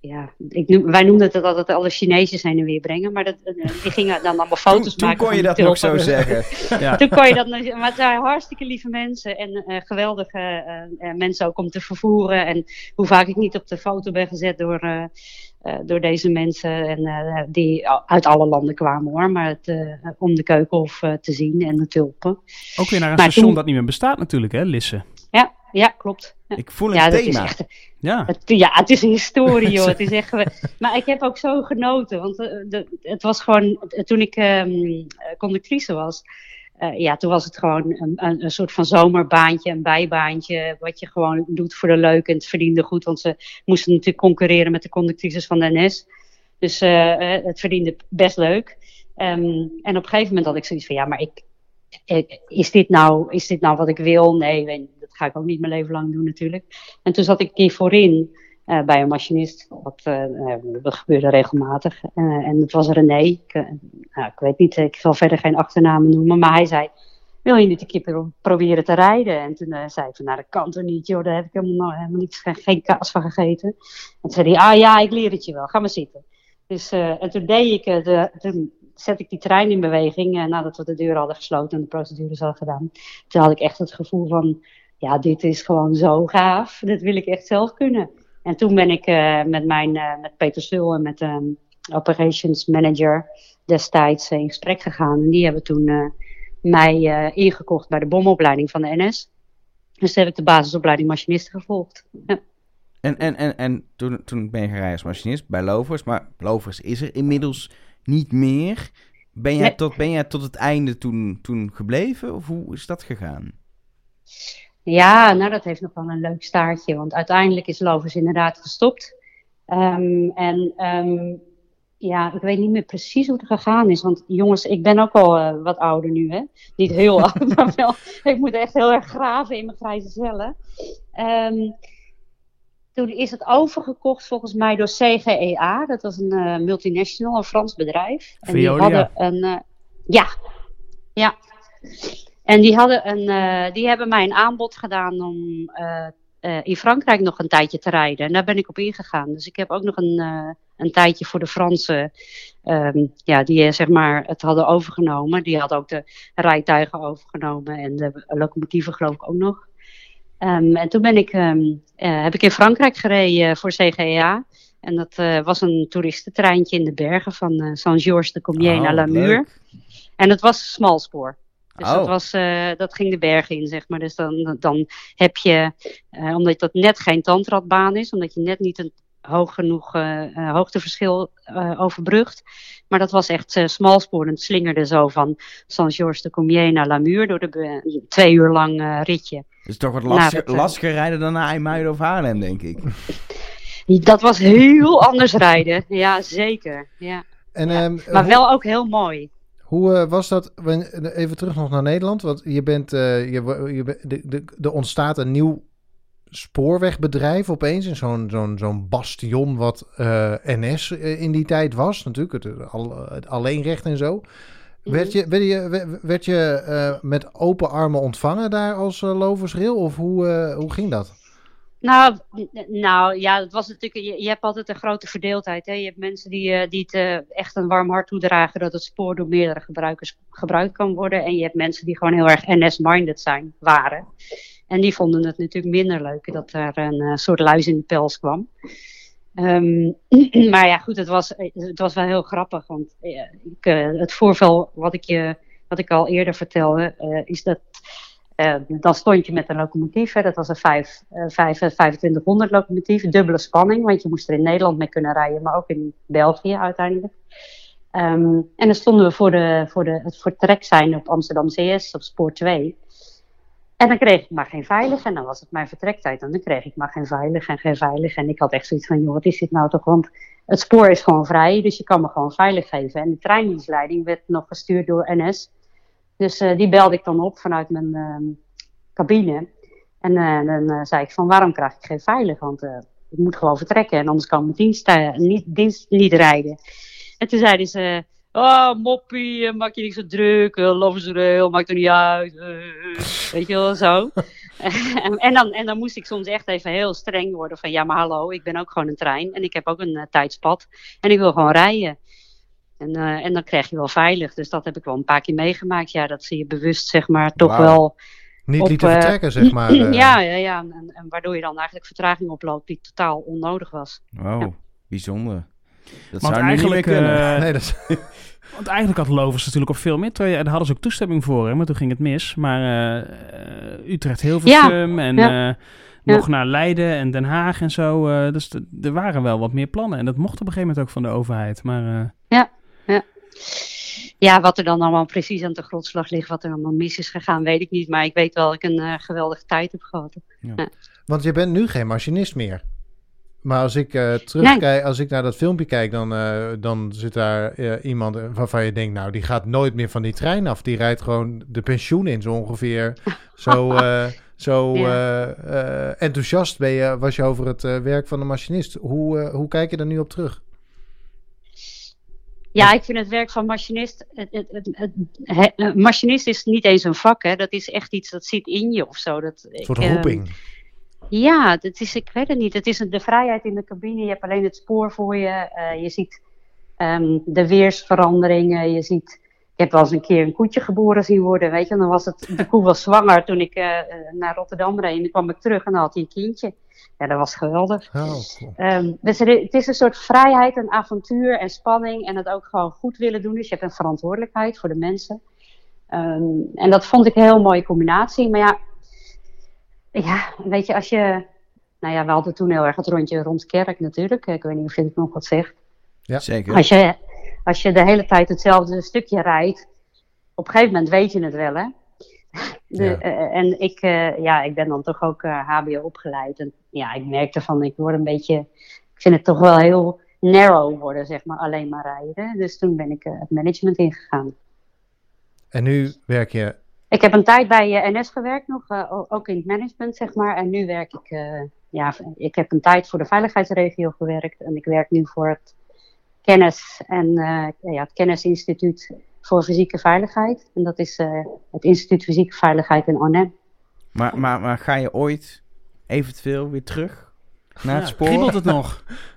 ja, ik noem, wij noemden het altijd alle Chinezen heen en weer brengen. Maar dat, eh, die gingen dan allemaal foto's toen, toen maken. kon je dat nog zo zeggen. Ja. Toen kon je dat nog, maar het zijn hartstikke lieve mensen en eh, geweldige eh, eh, mensen ook om te vervoeren. En hoe vaak ik niet op de foto ben gezet door, eh, eh, door deze mensen en, eh, die uit alle landen kwamen hoor. Maar het, eh, om de keukenhof eh, te zien en de tulpen. Ook weer naar een Maar station toen- dat niet meer bestaat natuurlijk, hè, Lisse. Ja, ja klopt. Ja. Ik voel een Ja, dat is thema. echt. Ja. Het, ja, het is een historie, joh. Het is echt. Maar ik heb ook zo genoten, want eh, de, het was gewoon toen ik ehm, eh, conductrice was. Eh, ja, toen was het gewoon een, een, soort van zomerbaantje, een bijbaantje, wat je gewoon doet voor de leuk en het verdiende goed, want ze moesten natuurlijk concurreren met de conductrices van de NS. Dus eh, eh, het verdiende best leuk. Ehm, en op een gegeven moment had ik zoiets van, ja, maar ik, is, dit nou, is dit nou wat ik wil? Nee, dat ga ik ook niet mijn leven lang doen natuurlijk. En toen zat ik hier voorin eh, bij een machinist. Wat, eh, eh, dat gebeurde regelmatig. Eh, en het was René. Ik, eh, nou, ik weet niet, ik zal verder geen achternamen noemen. Maar hij zei, wil je niet een keer pro- proberen te rijden? En toen eh, zei ik van, nou dat kan toch niet joh. Daar heb ik helemaal, helemaal niets, geen, geen kaas van gegeten. En toen zei hij, ah ja, ik leer het je wel. Ga maar zitten. Dus, eh, en toen deed ik, eh, de, toen zette ik die trein in beweging. eh, nadat we de deur hadden gesloten en de procedures hadden gedaan. Toen had ik echt het gevoel van, ja, dit is gewoon zo gaaf. Dit wil ik echt zelf kunnen. En toen ben ik eh, met, mijn, eh, met Peter Sul en met de operations manager destijds in gesprek gegaan. En die hebben toen eh, mij ingekocht bij de bomopleiding van de NS. Dus toen heb ik de basisopleiding machinist gevolgd. Ja. En, en, en, en toen, toen ben je rijden als machinist bij Lovers. Maar Lovers is er inmiddels niet meer. Ben jij, Nee. tot, ben jij tot het einde toen, toen gebleven? Of hoe is dat gegaan? Ja, nou dat heeft nog wel een leuk staartje. Want uiteindelijk is Lovers inderdaad gestopt. Ehm, en ehm, ja, ik weet niet meer precies hoe het gegaan is. Want jongens, ik ben ook al eh, wat ouder nu, hè. Niet heel oud, maar wel. Ik moet echt heel erg graven in mijn grijze cellen. Ehm, toen is het overgekocht volgens mij door CGEA. Dat was een uh, multinational, een Frans bedrijf. En die hadden een... Uh, ja, ja. En die, hadden een, die hebben mij een aanbod gedaan om in Frankrijk nog een tijdje te rijden. En daar ben ik op ingegaan. Dus ik heb ook nog een een tijdje voor de Fransen, um, ja, die zeg maar het hadden overgenomen. Die hadden ook de rijtuigen overgenomen en de locomotieven geloof ik ook nog. Um, en toen ben ik, um, uh, heb ik in Frankrijk gereden voor CGA. En dat was een toeristentreintje in de bergen van Saint-Georges de Commiers Oh, naar Namur. leuk. En het was smalspoor. Dus Oh. dat, was, eh, dat ging de bergen in, zeg maar. Dus dan, dan heb je, eh, omdat dat net geen tandradbaan is, omdat je net niet een hoog genoeg eh, hoogteverschil eh, overbrugt. Maar dat was echt eh, smalspoor. En het slingerde zo van Saint-Georges de Commiers naar Namur door de twee uur lang eh, ritje. is toch wat Nou, lastiger, dat, lastiger rijden dan naar IJmuiden of Haarlem, denk ik. Dat was heel anders rijden. Ja, zeker. Ja. En Ja. ehm, Maar wel ook heel mooi. Hoe eh, was dat? Even terug nog naar Nederland. Want je bent, eh, je, je, de, de, er ontstaat een nieuw spoorwegbedrijf opeens. In zo'n zo'n zo'n bastion wat eh, NS in die tijd was. Natuurlijk, het, al, het alleenrecht en zo. Werd je, werd je, werd- je met open armen ontvangen daar als uh? Of hoe, hoe ging dat? Nou, nou ja, het was natuurlijk, je, je hebt altijd een grote verdeeldheid. Hè? Je hebt mensen die, eh, die het eh, echt een warm hart toedragen dat het spoor door meerdere gebruikers gebruikt kan worden. En je hebt mensen die gewoon heel erg NS-minded zijn, waren. En die vonden het natuurlijk minder leuk dat er een eh, soort luis in de pels kwam. Ehm, maar ja, goed, het was, het was wel heel grappig. Want ik, het voorval wat ik, je, wat ik al eerder vertelde, is dat eh, dan stond je met een locomotief, hè, dat was een vijf, eh, vijf- eh, 2500 locomotief, dubbele spanning, want je moest er in Nederland mee kunnen rijden, maar ook in België uiteindelijk. Ehm, en dan stonden we voor, de, voor de, het vertrek zijn op Amsterdam CS, op spoor 2. En dan kreeg ik maar geen veilig. En dan was het mijn vertrektijd. En dan kreeg ik maar geen veilig en geen veilig. En ik had echt zoiets van, joh, wat is dit nou toch? Want het spoor is gewoon vrij, dus je kan me gewoon veilig geven. En de treindienstleiding werd nog gestuurd door NS. Dus eh, die belde ik dan op vanuit mijn ehm, cabine. En eh, dan eh, zei ik van, waarom krijg ik geen veilig? Want ik moet gewoon vertrekken en anders kan mijn dienst, niet, niet rijden. En toen zeiden ze, oh moppie, maak je niet zo druk, uh, loversrail, maakt er niet uit. weet je wel, zo. en, dan, en dan moest ik soms echt even heel streng worden van, ja maar hallo, ik ben ook gewoon een trein en ik heb ook een tijdspad en ik wil gewoon rijden. En, eh, en dan krijg je wel veilig. Dus dat heb ik wel een paar keer meegemaakt. Ja, dat zie je bewust, zeg maar, toch wel. Niet Op, lieten eh, vertrekken, zeg maar. eh. ja, ja, ja. En, en waardoor je dan eigenlijk vertraging oploopt die totaal onnodig was. Wow, Ja. bijzonder. Dat Want zou nu niet meer eigenlijk, kunnen. Nee, dat is- want eigenlijk had Lovers natuurlijk op veel meer trajecten. En daar hadden ze ook toestemming voor, hè, maar toen ging het mis. Maar Utrecht, Hilversum en ja. eh, nog naar Leiden en Den Haag en zo. eh, dus er waren wel wat meer plannen. En dat mocht op een gegeven moment ook van de overheid. Maar eh, Ja, wat er dan allemaal precies aan de grondslag ligt, wat er allemaal mis is gegaan, weet ik niet. Maar ik weet wel dat ik een eh, geweldige tijd heb gehad. Want je bent nu geen machinist meer. Maar als ik eh, terugkijk, als ik naar dat filmpje kijk, dan, eh, dan zit daar iemand waarvan je denkt, nou, die gaat nooit meer van die trein af. Die rijdt gewoon de pensioen in, zo ongeveer. Zo, zo Ja. enthousiast ben je, was je over het werk van de machinist. Hoe, hoe kijk je er nu op terug? Ja, ik vind het werk van machinist. Het, het, het, het- he- eh, machinist is niet eens een vak, hè. Dat is echt iets dat zit in je of zo. Dat, Een soort ik, eh, roeping. Ja, dat is, ik weet het niet. Het is de vrijheid in de cabine. Je hebt alleen het spoor voor je. Eh, je ziet ehm, de weersveranderingen. Je ziet. Ik heb wel eens een keer een koetje geboren zien worden, weet je. En dan was het, de koe was zwanger toen ik naar Rotterdam reed. En dan kwam ik terug en dan had hij een kindje. Ja, dat was geweldig. Oh, cool. Ehm, dus er- het is een soort vrijheid en avontuur en spanning. En het ook gewoon goed willen doen. Dus je hebt een verantwoordelijkheid voor de mensen. Ehm, en dat vond ik een heel mooie combinatie. Maar ja, ja, weet je, als je. Nou ja, we hadden toen heel erg het rondje rond Kerk natuurlijk. Ik weet niet of je het nog wat zegt. Ja. Zeker. Als je, als je de hele tijd hetzelfde stukje rijdt, op een gegeven moment weet je het wel, hè? De, Ja. eh, en ik, eh, ja, ik ben dan toch ook eh, HBO opgeleid. En ja, ik merkte van, ik word een beetje. Ik vind het toch wel heel narrow worden, zeg maar, alleen maar rijden. Dus toen ben ik het management ingegaan. En nu werk je ik heb een tijd bij NS gewerkt nog, ook in het management, zeg maar. En nu werk ik, ja, ik heb een tijd voor de veiligheidsregio gewerkt. En ik werk nu voor het kennis en ja, het kennisinstituut voor fysieke veiligheid. En dat is het Instituut Fysieke Veiligheid in Arnhem. Maar, maar, maar ga je ooit eventueel weer terug naar het spoor? Kriebelt het nog?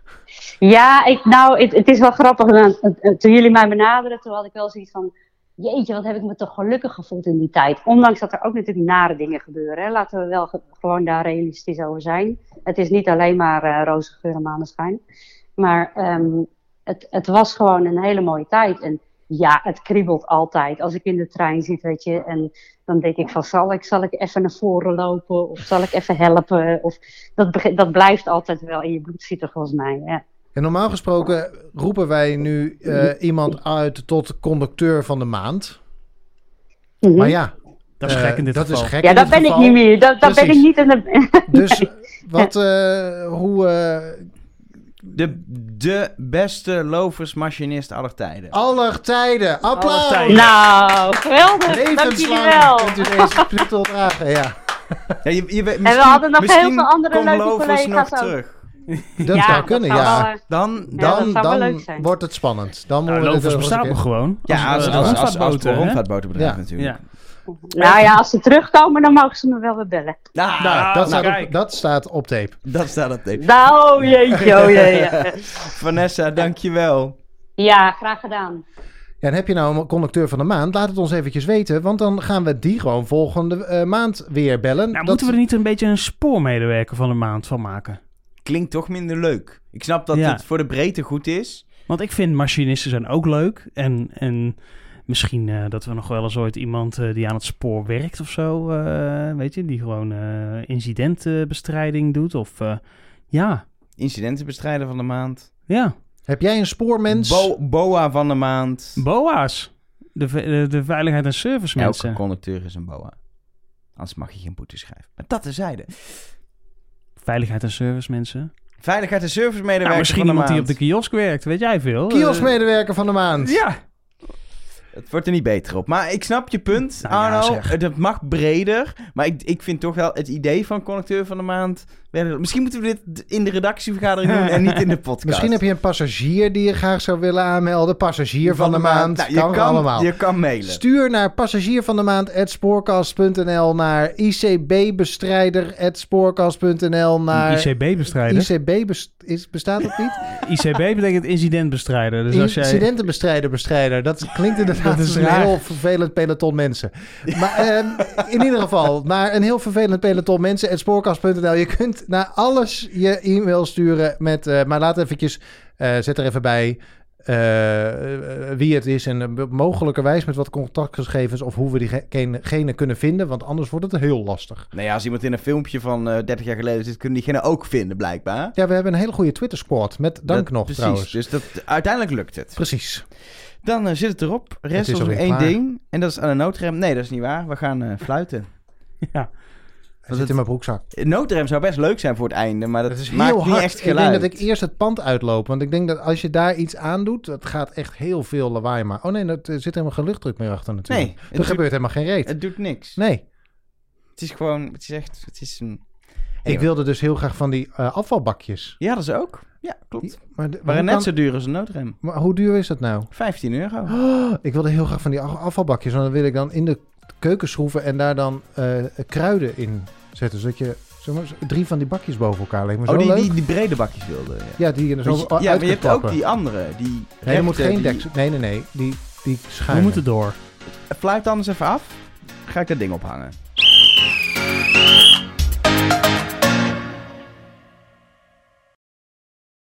Ja, ik, nou, het, het is wel grappig. Toen jullie mij benaderden, toen had ik wel zoiets van... Jeetje, wat heb ik me toch gelukkig gevoeld in die tijd. Ondanks dat er ook natuurlijk nare dingen gebeuren. Hè. Laten we wel gewoon daar realistisch over zijn. Het is niet alleen maar uh, roze geur en maneschijn. Maar um, het, het was gewoon een hele mooie tijd. En ja, het kriebelt altijd. Als ik in de trein zit, weet je, en dan denk ik van, zal ik, zal ik even naar voren lopen? Of zal ik even helpen? Of, dat, dat blijft altijd wel in je bloed zitten, volgens mij, ja. En normaal gesproken roepen wij nu uh, iemand uit tot conducteur van de maand. Mhm. Maar ja, Dat is gek in dit dat geval. is gek Ja, dat ben ik niet meer. Dat, dat ben ik niet in de... Dus wat, eh, hoe, eh, De, de beste loversmachinist aller tijden. aller tijden, applaus! Aller tijden. Nou, geweldig. Dank jullie Levenslang wel. kunt u deze titel dragen, ja. Ja, je, je, weet- we hadden nog heel veel andere leuke collega's nog ook. terug. Dat Ja, zou dat kunnen, zou ja. wel, eh, Dan, Ja, Dan, dat dan wordt het spannend. Dan Nou, worden Lovers het bestaat nog gewoon. ja, als, als, als, als, rondvaartboten, hè? rondvaartbootenbedrijf Ja. natuurlijk. Ja. Nou ja, als ze terugkomen, dan mogen ze me wel weer bellen. Nou, Nou, dat, staat op, dat staat op tape. dat staat op tape. Nou, jeetje, oh jee. Vanessa, dankjewel. ja, graag gedaan. Ja, en heb je nou een conducteur van de maand? Laat het ons eventjes weten, want dan gaan we die gewoon volgende eh, maand weer bellen. Nou, Dat- moeten we er niet een beetje een spoormedewerker van de maand van maken? Klinkt toch minder leuk. Ik snap dat Ja. het voor de breedte goed is. Want ik vind machinisten zijn ook leuk. En, en misschien eh, dat we nog wel eens ooit iemand eh, die aan het spoor werkt of zo, eh, weet je, die gewoon eh, incidentenbestrijding doet. Of eh, ja, Incidentenbestrijder van de maand. ja. Heb jij een spoormens? Bo- BOA van de maand. BOA's. De, de, de veiligheid en service Elke mensen. conducteur is een BOA. Anders mag je geen boete schrijven. Maar dat terzijde. Veiligheid en service mensen. Veiligheid en servicemedewerker Nou, misschien van de iemand die op de kiosk werkt, weet jij veel. Kioskmedewerker van de maand. Ja. Het wordt er niet beter op. Maar ik snap je punt, Nou ja, Arno. zeg. Het mag breder. Maar ik, ik vind toch wel het idee van conducteur van de maand... Misschien moeten we dit in de redactievergadering doen en niet in de podcast. Misschien heb je een passagier die je graag zou willen aanmelden. Passagier van, de maand. Nou, je kan, kan allemaal. Je kan mailen. Stuur naar passagiervandemaand.spoorkast.nl naar icbbestrijder.spoorkast.nl naar... ICB bestrijden. ICB bes- is, bestaat dat niet? ICB betekent incidentbestrijder. Dus als jij... Incidentenbestrijder, bestrijder. Dat klinkt inderdaad Dat is een heel vervelend peloton mensen. Maar ehm, in ieder geval, naar een heel vervelend peloton mensen. Het spoorkast.nl. Je kunt naar alles je e-mail sturen met... eh, maar laat eventjes, eh, zet er even bij... eh, wie het is en mogelijkerwijs met wat contactgegevens of hoe we diegene kunnen vinden, want anders wordt het heel lastig. Nou ja, als iemand in een filmpje van eh 30 jaar geleden zit, kunnen diegene ook vinden, blijkbaar. Ja, we hebben een hele goede Twitter squad met dank Dat- nog precies, trouwens. Dus dat, uiteindelijk lukt het. Precies. Dan eh, zit het erop. Rest is nog één klaar. ding. En dat is aan de noodrem. Nee, dat is niet waar. We gaan eh, fluiten. Ja. Hij zit het- in mijn broekzak. Een noodrem zou best leuk zijn voor het einde, maar dat Het is maakt heel niet hard. echt ik geluid. denk dat ik eerst het pand uitloop. Want ik denk dat als je daar iets aan doet, dat gaat echt heel veel lawaai maken. Oh nee, dat, er zit helemaal geen luchtdruk meer achter natuurlijk. Nee, het er doet- gebeurt helemaal geen reet. Het doet niks. Nee. Het is gewoon, het is echt, het is een... Ik wilde dus heel graag van die eh, afvalbakjes. Ja, dat is ook. Ja, klopt. Die- maar, de- Maar net kan- zo duur als een noodrem. maar hoe duur is dat nou? 15 euro. Oh, ik wilde heel graag van die af- afvalbakjes. Want dan wil ik dan in de keuken schroeven en daar dan eh, kruiden in zetten. Zodat je zeg maar, drie van die bakjes boven elkaar legt. Maar Oh, zo die, leuk. die, die brede bakjes wilde. Ja, Ja, die je zo je- ja maar je hebt ook die andere. Die Nee, er moet geen die- deksel. Nee, nee, nee. Die, die We schuine. moeten door. Fluit anders even af. Ga ik dat ding ophangen.